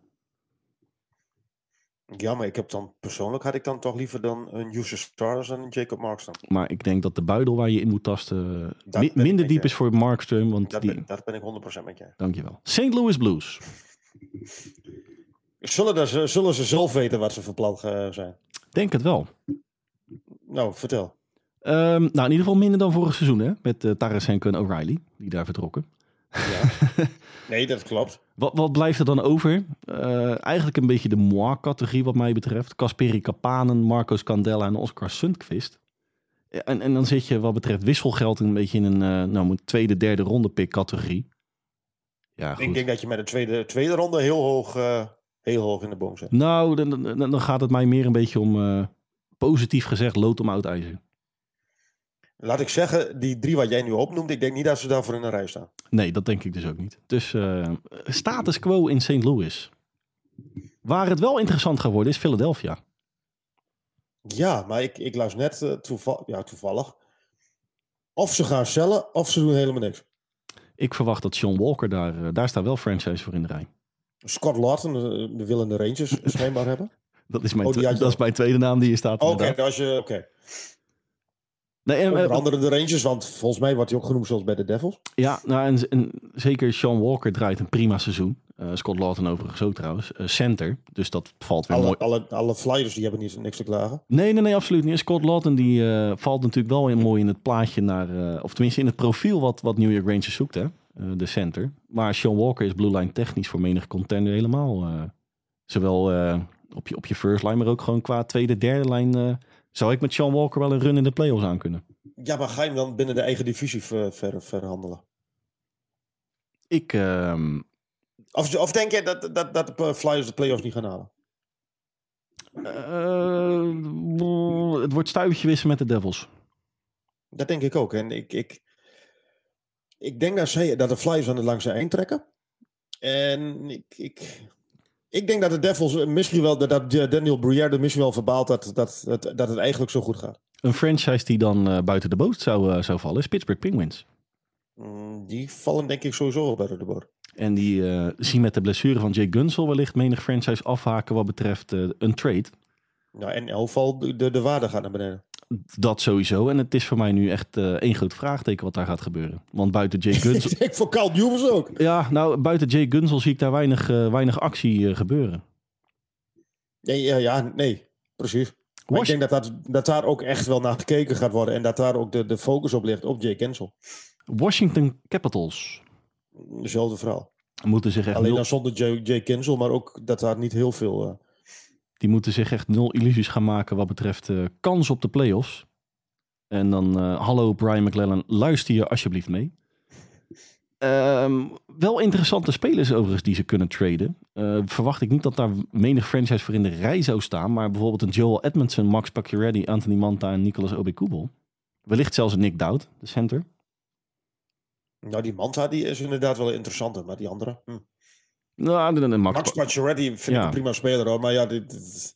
Ja, maar ik heb dan persoonlijk had ik dan toch liever dan een User Stars en een Jacob Markstrom. Maar ik denk dat de buidel waar je in moet tasten mi- ik minder diep je. is voor Markstrom. Want Dat, die, ben, dat ben ik 100% met je. dankjewel. St. Louis Blues. Zullen, ze, zullen ze zelf weten wat ze van plan eh, zijn? Denk het wel. Nou, vertel. Ehm, nou, in ieder geval minder dan vorig seizoen, hè? Met uh, Tarasenko en O'Reilly, die daar vertrokken. Ja. nee, dat klopt. Wat, wat blijft er dan over? Eh, eigenlijk een beetje de moi-categorie wat mij betreft. Kasperi Kapanen, Marcos Candela en Oscar Sundqvist. Ja, En, en dan zit je wat betreft wisselgeld een beetje in een, eh, nou, een tweede, derde ronde pick categorie. Ja, goed. Ik denk dat je met de tweede, tweede ronde heel hoog, eh, heel hoog in de boom zit. Nou, dan, dan, dan gaat het mij meer een beetje om, eh, positief gezegd, lood om oud ijzer. Laat ik zeggen, die drie wat jij nu opnoemt, ik denk niet dat ze daarvoor in een rij staan. Nee, dat denk ik dus ook niet. Dus eh, status quo in St. Louis. Waar het wel interessant gaat worden is Philadelphia. Ja, maar ik, ik las net eh, toeval, ja, toevallig. Of ze gaan cellen, of ze doen helemaal niks. Ik verwacht dat Sean Walker daar, eh, daar staat wel franchise voor in de rij. Scott Lawton, de, de willende Rangers schijnbaar hebben. Dat is mijn, Oh, dat is mijn tweede naam die hier staat. Oké, inderdaad. als je. Oké. Nee, en, Onder eh, andere de Rangers, want volgens mij wordt hij ook genoemd zoals bij de Devils. ja, nou, en, en zeker Sean Walker draait een prima seizoen. Eh, Scott Lawton overigens ook trouwens. Eh, center, dus dat valt weer mooi. Alle, alle, alle Flyers die hebben niet niks te klagen. Nee, nee, nee, absoluut niet. Scott Lawton die valt natuurlijk wel in, mooi in het plaatje naar, of tenminste in het profiel wat, wat New York Rangers zoekt, hè? De center. Maar Sean Walker is blue line technisch voor menig contender helemaal. zowel op, je, op je first line, maar ook gewoon qua tweede, derde lijn. Zou ik met Sean Walker wel een run in de playoffs aan kunnen. Ja, maar ga je hem dan binnen de eigen divisie ver, ver- verhandelen? Ik, ehm, Of, of denk je dat, dat, dat de Flyers de playoffs niet gaan halen? eh, het wordt stuivertje wissen met de Devils. Dat denk ik ook. En ik, ik, ik denk dat, zij, dat de Flyers aan het langste eind trekken. En ik, ik, ik denk dat de Devils eh, misschien wel, dat, Daniel Briere misschien wel verbaalt dat, dat, dat, dat het eigenlijk zo goed gaat. Een franchise die dan eh, buiten de boot zou, eh, zou vallen is Pittsburgh Penguins. Mm, Die vallen denk ik sowieso wel buiten de boot. En die zien met de blessure van Jake Gunsel wellicht menig franchise afhaken wat betreft een trade. Nou, en geval, de, de, de waarde gaat naar beneden. Dat sowieso. En het is voor mij nu echt eh, één groot vraagteken wat daar gaat gebeuren. Want buiten Jake Gunsel... voor Carl Newmans ook. ja, nou, buiten Jake Gunsel zie ik daar weinig, eh, weinig actie eh, gebeuren. Nee, ja, ja, nee, precies. Ik denk dat, dat, dat daar ook echt wel naar gekeken gaat worden. En dat daar ook de, de focus op ligt op Jake Kensel. Washington Capitals Dezelfde verhaal. moeten zich echt Alleen dan zonder Jake Kensel, maar ook dat daar niet heel veel... die moeten zich echt nul illusies gaan maken wat betreft eh, kans op de playoffs. En dan, eh, hallo Brian McLellan, luister je alsjeblieft mee. Ehm, wel interessante spelers overigens die ze kunnen traden. Eh, verwacht ik niet dat daar menig franchise voor in de rij zou staan. Maar bijvoorbeeld een Joel Edmondson, Max Pacioretty, Anthony Manta en Nicolas Obekubel. Wellicht zelfs een Nick Dowd, de center. Nou, die Manta die is inderdaad wel interessanter, maar die andere... Hm. Nou, de Max, Max Pacioretty vind Ja. ik een prima speler hoor, maar ja, dit, dit-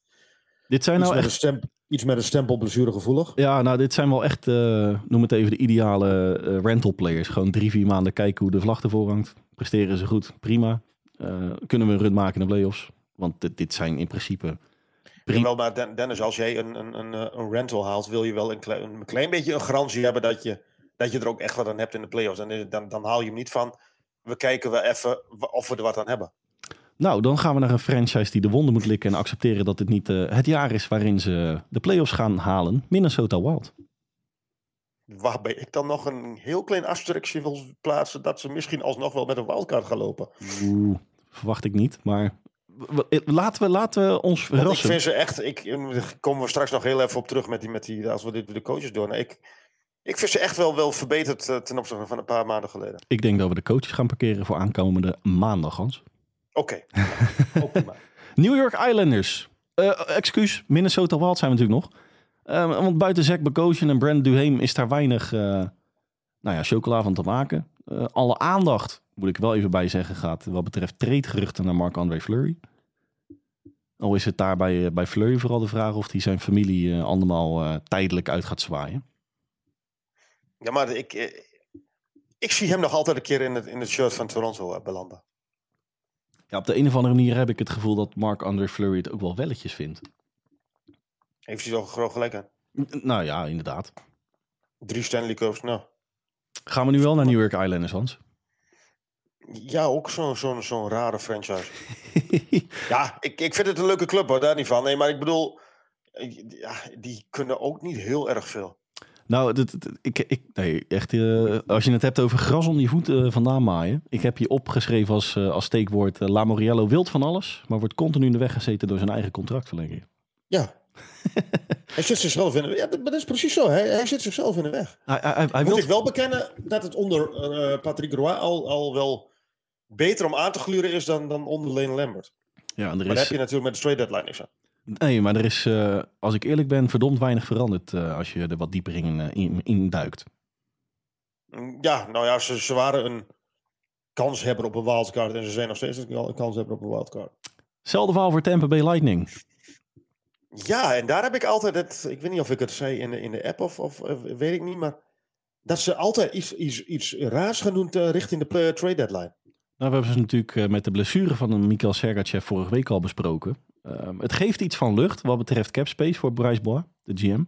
dit zijn iets, nou met echt stemp, iets met een stempel blessuregevoelig. Ja, nou, dit zijn wel echt, eh, noem het even de ideale eh, rental players. Gewoon drie, vier maanden kijken hoe de vlag ervoor hangt. Presteren ze goed, prima. Eh, kunnen we een run maken in de playoffs? Want dit, dit zijn in principe... Pri- Wel, maar Den- Dennis, als jij een, een, een, een rental haalt, wil je wel een klein, een klein beetje een garantie hebben dat je, dat je er ook echt wat aan hebt in de playoffs. Dan, het- dan, dan haal je hem niet van, we kijken we even of we er wat aan hebben. Nou, dan gaan we naar een franchise die de wonden moet likken... en accepteren dat dit niet eh, het jaar is waarin ze de playoffs gaan halen. Minnesota Wild. Waarbij ik dan nog een heel klein asterixje wil plaatsen dat ze misschien alsnog wel met een wildcard gaan lopen. Oeh, verwacht ik niet, maar... w- Laten we, laten we ons Want ik verrassen. vind ze echt, ik daar komen we straks nog heel even op terug met die, met die als we dit de coaches doen. Ik, ik vind ze echt wel, wel verbeterd eh, ten opzichte van een paar maanden geleden. Ik denk dat we de coaches gaan parkeren voor aankomende maandag, Hans. Oké. New York Islanders. Eh excuus, Minnesota Wild zijn we natuurlijk nog. Eh, want buiten Zach Bogosian en Brent Duhaime is daar weinig eh, nou ja, chocola van te maken. Alle aandacht, moet ik wel even bij zeggen, gaat wat betreft treedgeruchten naar Marc-André Fleury. Al is het daar bij, bij Fleury vooral de vraag of hij zijn familie allemaal tijdelijk uit gaat zwaaien. Ja, maar ik, eh, ik zie hem nog altijd een keer in het, in het shirt van Toronto eh, belanden. Ja, op de een of andere manier heb ik het gevoel dat Marc-André Fleury het ook wel welletjes vindt. Heeft hij zo groot gelijk aan? N- Nou ja, inderdaad. Drie Stanley Cups, nou. Gaan we nu wel naar New York Islanders, Hans? Ja, ook zo'n zo'n zo'n rare franchise. Ja, ik, ik vind het een leuke club hoor, daar niet van. Nee, maar ik bedoel, eh, ja, die kunnen ook niet heel erg veel. Nou, dit, dit- ik, ik, nee, echt, eh, als je het hebt over gras onder je voeten eh, vandaan maaien. Ik heb je opgeschreven als, eh, als steekwoord... La Moriello wilt van alles, maar wordt continu in de weg gezeten door zijn eigen contractverlenging. Ja. hij zit zichzelf in de Ja, dat, dat is precies zo. Hij, hij zit zichzelf in de weg. Hij, hij, hij Moet wil... ik wel bekennen dat het onder Patrick Roy al, al wel beter om aan te gluren is dan, dan onder Lane Lambert. Ja, en er Maar daar heb je natuurlijk met de trade deadline niks aan. Nee, maar er is, eh, als ik eerlijk ben, verdomd weinig veranderd... eh, als je er wat dieper in, eh, in, in duikt. Mm, Ja, nou ja, ze, ze waren een kanshebber op een wildcard en ze zijn nog steeds een kanshebber op een wildcard. Hetzelfde verhaal voor Tampa Bay Lightning. Ja, en daar heb ik altijd het. Ik weet niet of ik het zei in de, in de app of, of, weet ik niet, maar dat ze altijd iets, iets, iets raars gaan doen te- richting de trade deadline. Nou, we hebben ze natuurlijk met de blessure van een Mikhail Sergachev vorige week al besproken. Ehm, het geeft iets van lucht wat betreft cap space voor Bryce Bois, de GM.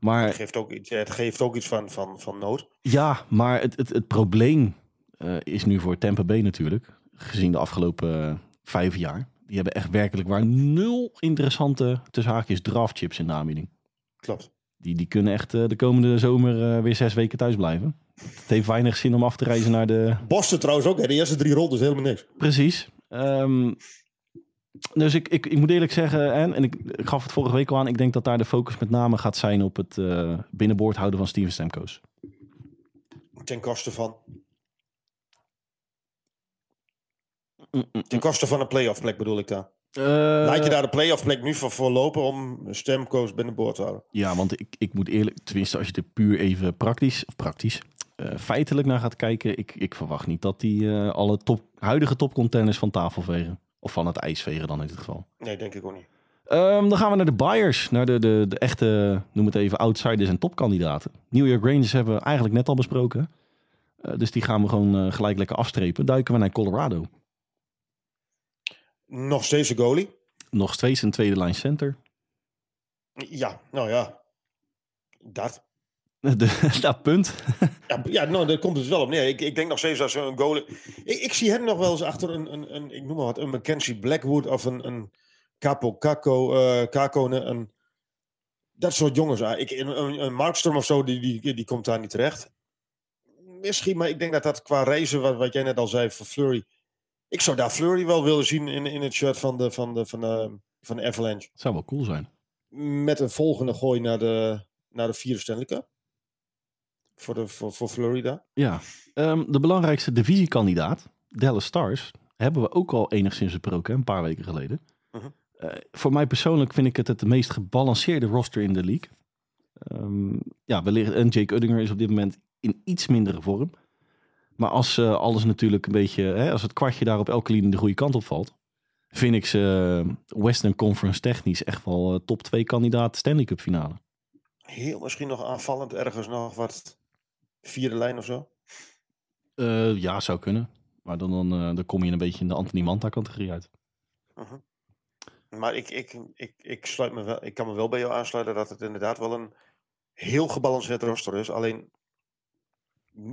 Maar Het geeft ook iets, het geeft ook iets van, van, van nood. ja, maar het, het, het probleem eh, is nu voor Tampa Bay natuurlijk, gezien de afgelopen eh, vijf jaar. Die hebben echt werkelijk waar nul interessante, tussen haakjes, draftchips in de aanbieding. Klopt. Die, die kunnen echt eh, de komende zomer weer zes weken thuis blijven. Het heeft weinig zin om af te reizen naar de, Boston trouwens ook, hè. De eerste drie rondes helemaal niks. Precies. Ehm, dus ik, ik, ik moet eerlijk zeggen, en, en ik, ik gaf het vorige week al aan, ik denk dat daar de focus met name gaat zijn op het eh, binnenboord houden van Steven Stamkos. Ten koste van. Mm, Ten koste van een playoff plek bedoel ik dan. Eh, Laat je daar de playoff plek nu voor, voor lopen om stemcoach binnenboord te houden? Ja, want ik, ik moet eerlijk, tenminste als je er puur even praktisch, of praktisch, eh, feitelijk naar gaat kijken, ik, ik verwacht niet dat die alle top, huidige topcontenders van tafel vegen. Of van het ijs vegen dan in dit geval. Nee, denk ik ook niet. Ehm, dan gaan we naar de buyers, naar de, de, de echte, noem het even, outsiders en topkandidaten. New York Rangers hebben we eigenlijk net al besproken. Eh, dus die gaan we gewoon eh, gelijk lekker afstrepen. Duiken we naar Colorado. Nog steeds een goalie. Nog steeds een tweede line center. Ja, nou ja. Dat. De, dat punt. Ja, ja nou, daar komt het wel op neer. Ik, ik denk nog steeds dat ze een goalie... Ik, ik zie hem nog wel eens achter een, een, een ik noem maar wat, een Mackenzie Blackwood of een, een Capo Caco, eh Caco, een, dat soort jongens. ah. Ik, een, een, een Markstrom of zo, die, die, die komt daar niet terecht. Misschien, maar ik denk dat dat qua reizen, wat, wat jij net al zei, voor Flurry... Ik zou daar Flurry wel willen zien in, in het shirt van de, van de, van de, van de Avalanche. Zou wel cool zijn. Met een volgende gooi naar de, naar de vierde Stanley Cup. Voor, de, voor, voor Florida. Ja. Ehm, de belangrijkste divisiekandidaat, Dallas Stars, hebben we ook al enigszins besproken, een paar weken geleden. Mhm. Eh, voor mij persoonlijk vind ik het het meest gebalanceerde roster in de league. Ehm, ja, wellicht, en Jake Uddinger is op dit moment in iets mindere vorm. Maar als eh, alles natuurlijk een beetje, hè, als het kwartje daar op elke linie de goede kant op valt, vind ik ze eh, Western Conference technisch echt wel top 2 kandidaat Stanley Cup finale. Heel misschien nog aanvallend ergens nog wat vierde lijn of zo. Eh, ja, zou kunnen. Maar dan, dan, eh, dan kom je een beetje in de Anthony Manta categorie uit. Mhm. Maar ik, ik, ik, ik, sluit me wel, ik kan me wel bij jou aansluiten dat het inderdaad wel een heel gebalanceerd roster is. Alleen,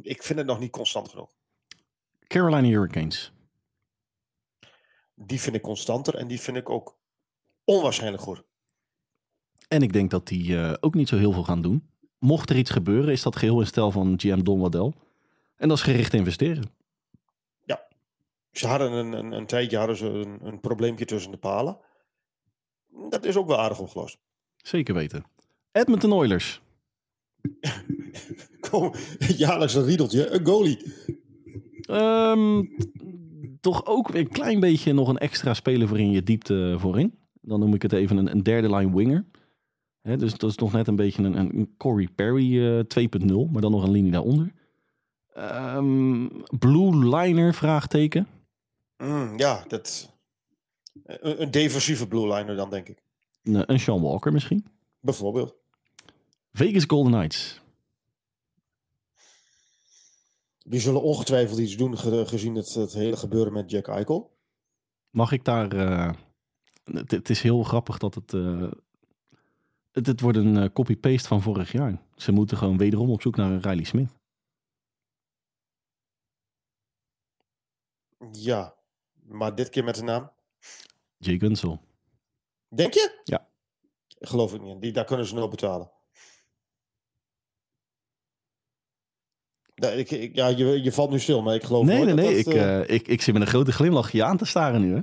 ik vind het nog niet constant genoeg. Carolina Hurricanes. Die vind ik constanter en die vind ik ook onwaarschijnlijk goed. En ik denk dat die eh, ook niet zo heel veel gaan doen. Mocht er iets gebeuren, is dat geheel in stijl van GM Don Waddell. En dat is gericht investeren. Ze hadden een, een, een tijdje hadden ze een, een probleempje tussen de palen. Dat is ook wel aardig opgelost. Zeker weten. Edmonton Oilers. Kom, jaarlijks een riedeltje, een goalie. Ehm, toch ook weer een klein beetje nog een extra speler voor in je diepte voorin. Dan noem ik het even een, een derde line winger. Dus dat is nog net een beetje een, een Corey Perry eh, 2.0, maar dan nog een linie daaronder. Ehm, blue liner, vraagteken. Mm, ja, dat, een, een defensieve blue liner dan, denk ik. Een, een Sean Walker misschien. Bijvoorbeeld. Vegas Golden Knights. Die zullen ongetwijfeld iets doen, ge- gezien het, het hele gebeuren met Jack Eichel. Mag ik daar... eh, het, het is heel grappig dat het... eh, het, het wordt een eh, copy-paste van vorig jaar. Ze moeten gewoon wederom op zoek naar een Riley Smith. Ja, maar dit keer met de naam. Jay Gunsel. Denk je? Ja. Geloof ik niet. Die, daar kunnen ze nul betalen. Ik, ik- ja, je, je valt nu stil, maar ik geloof Nee, nee, nooit nee. dat Ik, eh, eh, ik, ik zit met een grote glimlach je aan te staren nu. Hè?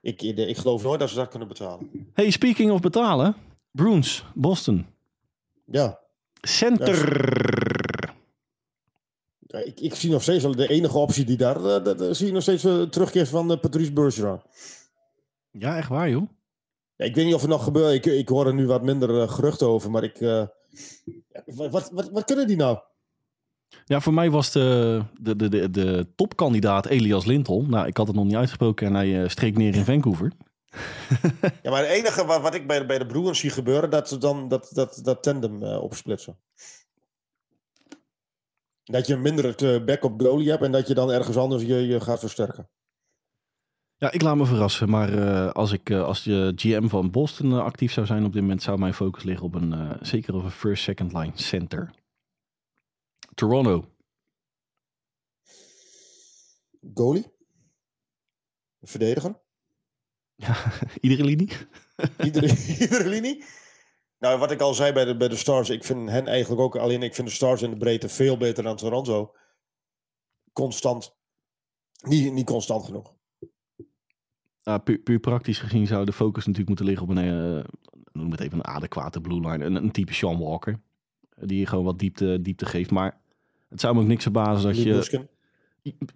ik, ik, ik geloof nooit dat ze dat kunnen betalen. Hey, speaking of betalen. Bruins, Boston. Ja, Center. Ja, ik, ik zie nog steeds de enige optie die daar... eh, dat, eh, zie je nog steeds eh, terugkeer van Patrice Bergeron. Ja, echt waar, joh. Ja, ik weet niet of het nog gebeurt. Ik, ik hoor er nu wat minder geruchten over, maar ik... wat, wat, wat kunnen die nou? Ja, voor mij was de, de, de, de, de topkandidaat Elias Lindholm. Nou, ik had het nog niet uitgesproken en hij streek neer in Vancouver. Ja, maar het enige wat, wat ik bij, de- bij de Bruins zie gebeuren, dat ze dan dat, dat, dat tandem eh, opsplitsen. Dat je een mindere eh, backup goalie hebt en dat je dan ergens anders je, je gaat versterken. Ja, ik laat me verrassen. Maar eh, als ik als de GM van Boston actief zou zijn op dit moment, zou mijn focus liggen op een zeker op een first, second line center. Toronto. Goalie? Verdediger? Iedere linie. Iedere, iedere linie? Nou, wat ik al zei bij de, bij de Stars, ik vind hen eigenlijk ook, alleen ik vind de Stars in de breedte veel beter dan Toronto. Constant. Niet, niet constant genoeg. Uh, puur, puur praktisch gezien zou de focus natuurlijk moeten liggen op een, uh, noem het even een adequate blue line. Een, een type Sean Walker. Die gewoon wat diepte, diepte geeft. Maar het zou me ook niks verbazen dat je... Busken.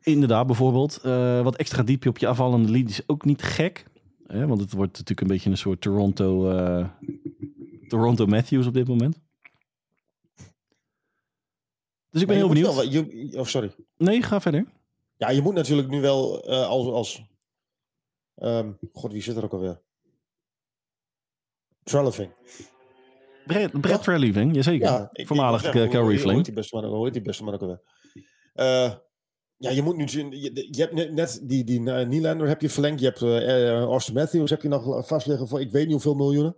Inderdaad, bijvoorbeeld. eh, wat extra diepje op je afvallende lead is ook niet gek. Hè? Want het wordt natuurlijk een beetje een soort Toronto, eh, Toronto Matthews op dit moment. Dus ik ben heel benieuwd. wel- je, oh, sorry. Nee, ga verder. Ja, je moet natuurlijk nu wel eh, als. als ehm, God, wie zit er ook alweer? Trelleving. Brad, Brad jazeker. Ja, Voormalig Calgary hoe- Flame. Hoe heet die beste man, hoe heet die beste man ook alweer? Eh, ja, je moet nu zien. Je, je hebt net, die, die eh, Nylander heb je verlengd. Je hebt eh eh, Austin Matthews heb je nog vastliggen voor ik weet niet hoeveel miljoenen.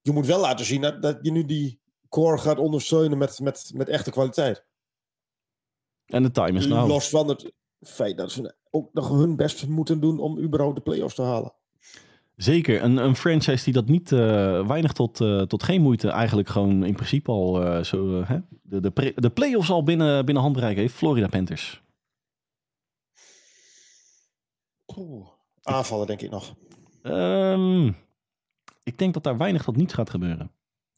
Je moet wel laten zien dat, dat je nu die core gaat ondersteunen met, met, met echte kwaliteit. En de time is nou. Los van het feit dat ze ook nog hun best moeten doen om überhaupt de play-offs te halen. Zeker. Een, een franchise die dat niet weinig tot, tot geen moeite eigenlijk gewoon in principe al zo, hè, de, de, pre- de play-offs al binnen, binnen handbereik heeft. Florida Panthers. Oeh, aanvallen denk ik nog. Ehm, ik denk dat daar weinig tot niets gaat gebeuren.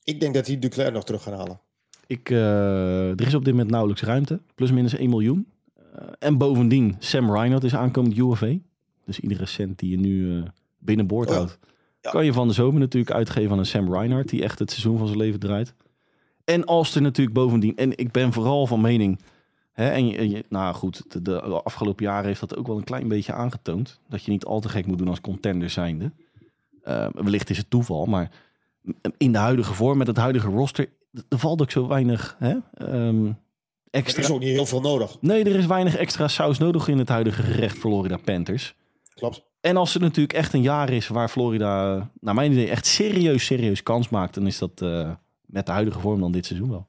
Ik denk dat die Duclair nog terug gaan halen. Ik, eh, er is op dit moment nauwelijks ruimte. Plus minus 1 miljoen. Eh, en bovendien, Sam Reinhardt is aankomend UFA. Dus iedere cent die je nu eh, binnenboord Oh houdt... Ja. kan je van de zomer natuurlijk uitgeven aan een Sam Reinhardt... die echt het seizoen van zijn leven draait. En als er natuurlijk bovendien... En ik ben vooral van mening... Hè, en je, en je- nou goed, de, de afgelopen jaren heeft dat ook wel een klein beetje aangetoond. Dat je niet al te gek moet doen als contender zijnde. Eh, wellicht is het toeval, maar in de huidige vorm, met het huidige roster, er valt ook zo weinig hè, ehm, Er extra. is ook niet heel veel nodig. Nee, er is weinig extra saus nodig in het huidige gerecht Florida Panthers. Klopt. En als het natuurlijk echt een jaar is waar Florida, naar mijn idee, echt serieus, serieus kans maakt, dan is dat eh, met de huidige vorm dan dit seizoen wel.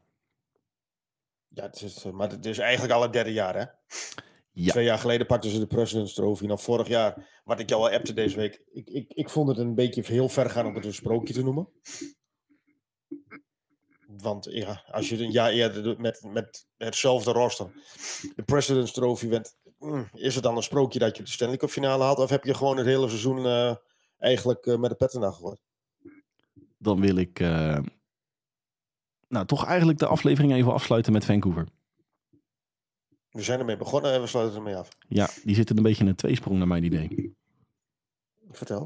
Ja, het is, eh, maar het is eigenlijk al het derde jaar, hè? Ja. Twee jaar geleden pakten ze de President's Trophy. Nou, vorig jaar, wat ik jou al appte deze week. Ik, ik, ik vond het een beetje heel ver gaan om het een sprookje te noemen. Want ja, als je een jaar eerder doet met, met hetzelfde roster de President's Trophy wint, mm, is het dan een sprookje dat je de Stanley Cup finale haalt? Of heb je gewoon het hele seizoen eh, eigenlijk eh, met de pet ernaar gegooid? Dan wil ik nou, toch eigenlijk de aflevering even afsluiten met Vancouver. We zijn ermee begonnen en we sluiten ermee af. Ja, die zitten een beetje in een tweesprong naar mijn idee. Vertel.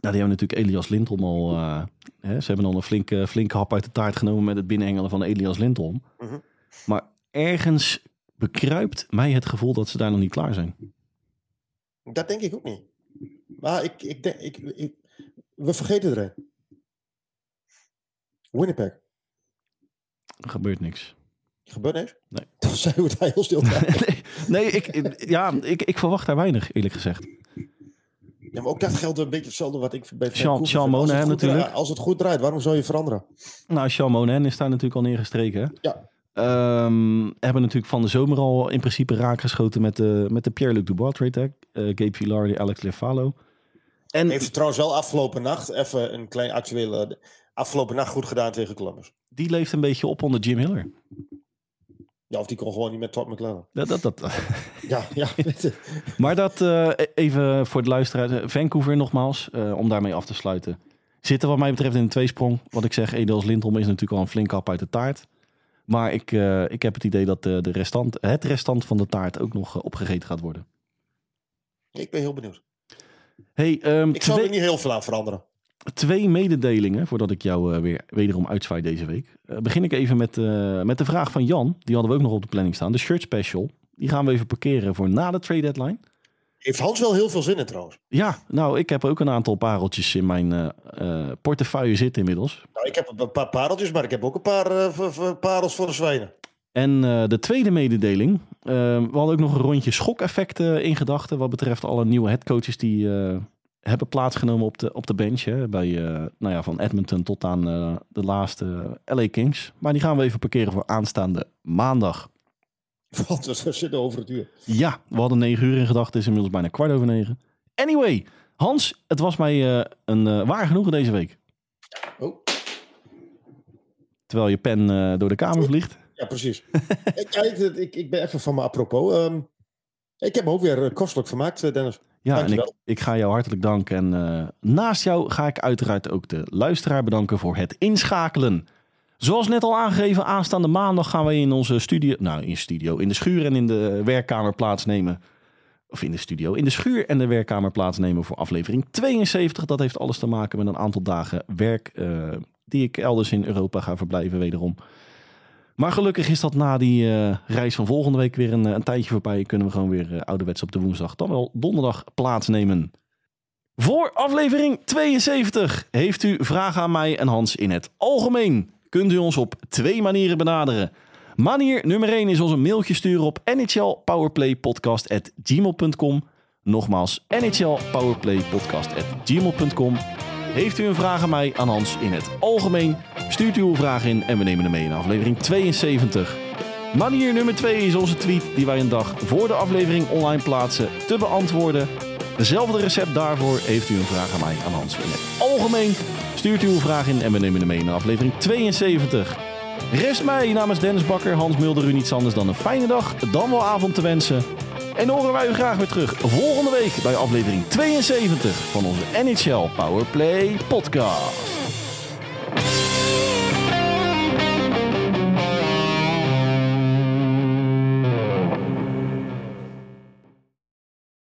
Nou, die hebben natuurlijk Elias Lindholm al. eh, hè, ze hebben al een flinke, flinke hap uit de taart genomen met het binnenengelen van Elias Lindholm. Mhm. Maar ergens bekruipt mij het gevoel dat ze daar nog niet klaar zijn. Dat denk ik ook niet. Maar ik, ik denk, ik, ik- we vergeten er een. Winnipeg. Er gebeurt niks. Gebeurt niks? Nee. Dan zijn we daar heel stil bij. nee, nee ik, ja, ik, ik verwacht daar weinig, eerlijk gezegd. Ja, maar ook dat geldt een beetje hetzelfde wat ik bij Sean- Sean Monahan draait- natuurlijk. Als het goed draait, waarom zou je veranderen? Nou, Sean Monahan is daar natuurlijk al neergestreken. Hè? Ja. Ehm, hebben natuurlijk van de zomer al in principe raakgeschoten met de, met de Pierre-Luc Dubois trade. Eh, Gabe Villardi, Alex Lefalo. En Heeft trouwens wel afgelopen nacht, even een klein actuele... Afgelopen nacht goed gedaan tegen Columbus. die leeft een beetje op onder Jim Hiller. Ja, of die kon gewoon niet met Todd McLaren. Dat, dat, dat. Ja, ja. Maar dat eh, even voor de luisteraars. Eh, Vancouver nogmaals, eh, om daarmee af te sluiten. Zitten wat mij betreft in een tweesprong. Wat ik zeg, Edels Lindholm is natuurlijk al een flinke hap uit de taart. Maar ik, ik heb het idee dat de, de restant, het restant van de taart ook nog opgegeten gaat worden. ik ben heel benieuwd. Hey, ehm, Ik zou er niet heel veel aan veranderen. Twee mededelingen voordat ik jou eh, weer wederom uitzwaai deze week. Eh, begin ik even met, eh, met de vraag van Jan. Die hadden we ook nog op de planning staan. De shirt special. Die gaan we even parkeren voor na de trade deadline. Heeft Hans wel heel veel zin in trouwens. Ja, nou, ik heb ook een aantal pareltjes in mijn portefeuille zitten inmiddels. Nou, ik heb een paar pareltjes, maar ik heb ook een paar parels voor de zwijnen. En de tweede mededeling. we hadden ook nog een rondje schokeffecten in gedachten. Wat betreft alle nieuwe headcoaches die hebben plaatsgenomen op de, op de bench. Hè, bij, eh, nou ja, van Edmonton tot aan eh, de laatste LA Kings. Maar die gaan we even parkeren voor aanstaande maandag. Want we zitten over het uur. Ja, we hadden negen uur in gedachten. Het is inmiddels bijna kwart over negen. Anyway, Hans, het was mij eh, een eh, waar genoegen deze week. Oh, Terwijl je pen eh, door de kamer vliegt. ja, precies. ik, ik, ik, ben even van me apropos. Ehm, ik heb me ook weer eh, kostelijk vermaakt, eh, Dennis. Ja, en ik, ik ga jou hartelijk danken. En eh, naast jou ga ik uiteraard ook de luisteraar bedanken voor het inschakelen. Zoals net al aangegeven, aanstaande maandag gaan wij in onze studio, nou in studio, in de schuur en in de werkkamer plaatsnemen. Of in de studio, in de schuur en de werkkamer plaatsnemen voor aflevering 72. Dat heeft alles te maken met een aantal dagen werk eh, die ik elders in Europa ga verblijven wederom. Maar gelukkig is dat na die eh, reis van volgende week weer een, eh, een tijdje voorbij. Kunnen we gewoon weer eh, ouderwets op de woensdag, dan wel donderdag plaatsnemen. Voor aflevering 72 heeft u vragen aan mij en Hans in het algemeen. Kunt u ons op twee manieren benaderen. Manier nummer 1 is ons een mailtje sturen op nhlpowerplaypodcast.gmail.com. Nogmaals, nhlpowerplaypodcast.gmail.com. Heeft u een vraag aan mij, aan Hans in het algemeen? Stuurt u uw vraag in en we nemen hem mee in aflevering 72. Manier nummer 2 is onze tweet die wij een dag voor de aflevering online plaatsen te beantwoorden. Dezelfde recept daarvoor heeft u een vraag aan mij, aan Hans in het algemeen. Stuurt u uw vraag in en we nemen hem mee in aflevering 72. Rest mij namens Dennis Bakker, Hans Mulder u niets anders dan een fijne dag, dan wel avond te wensen. En horen wij u graag weer terug volgende week bij aflevering 72 van onze NHL Powerplay podcast.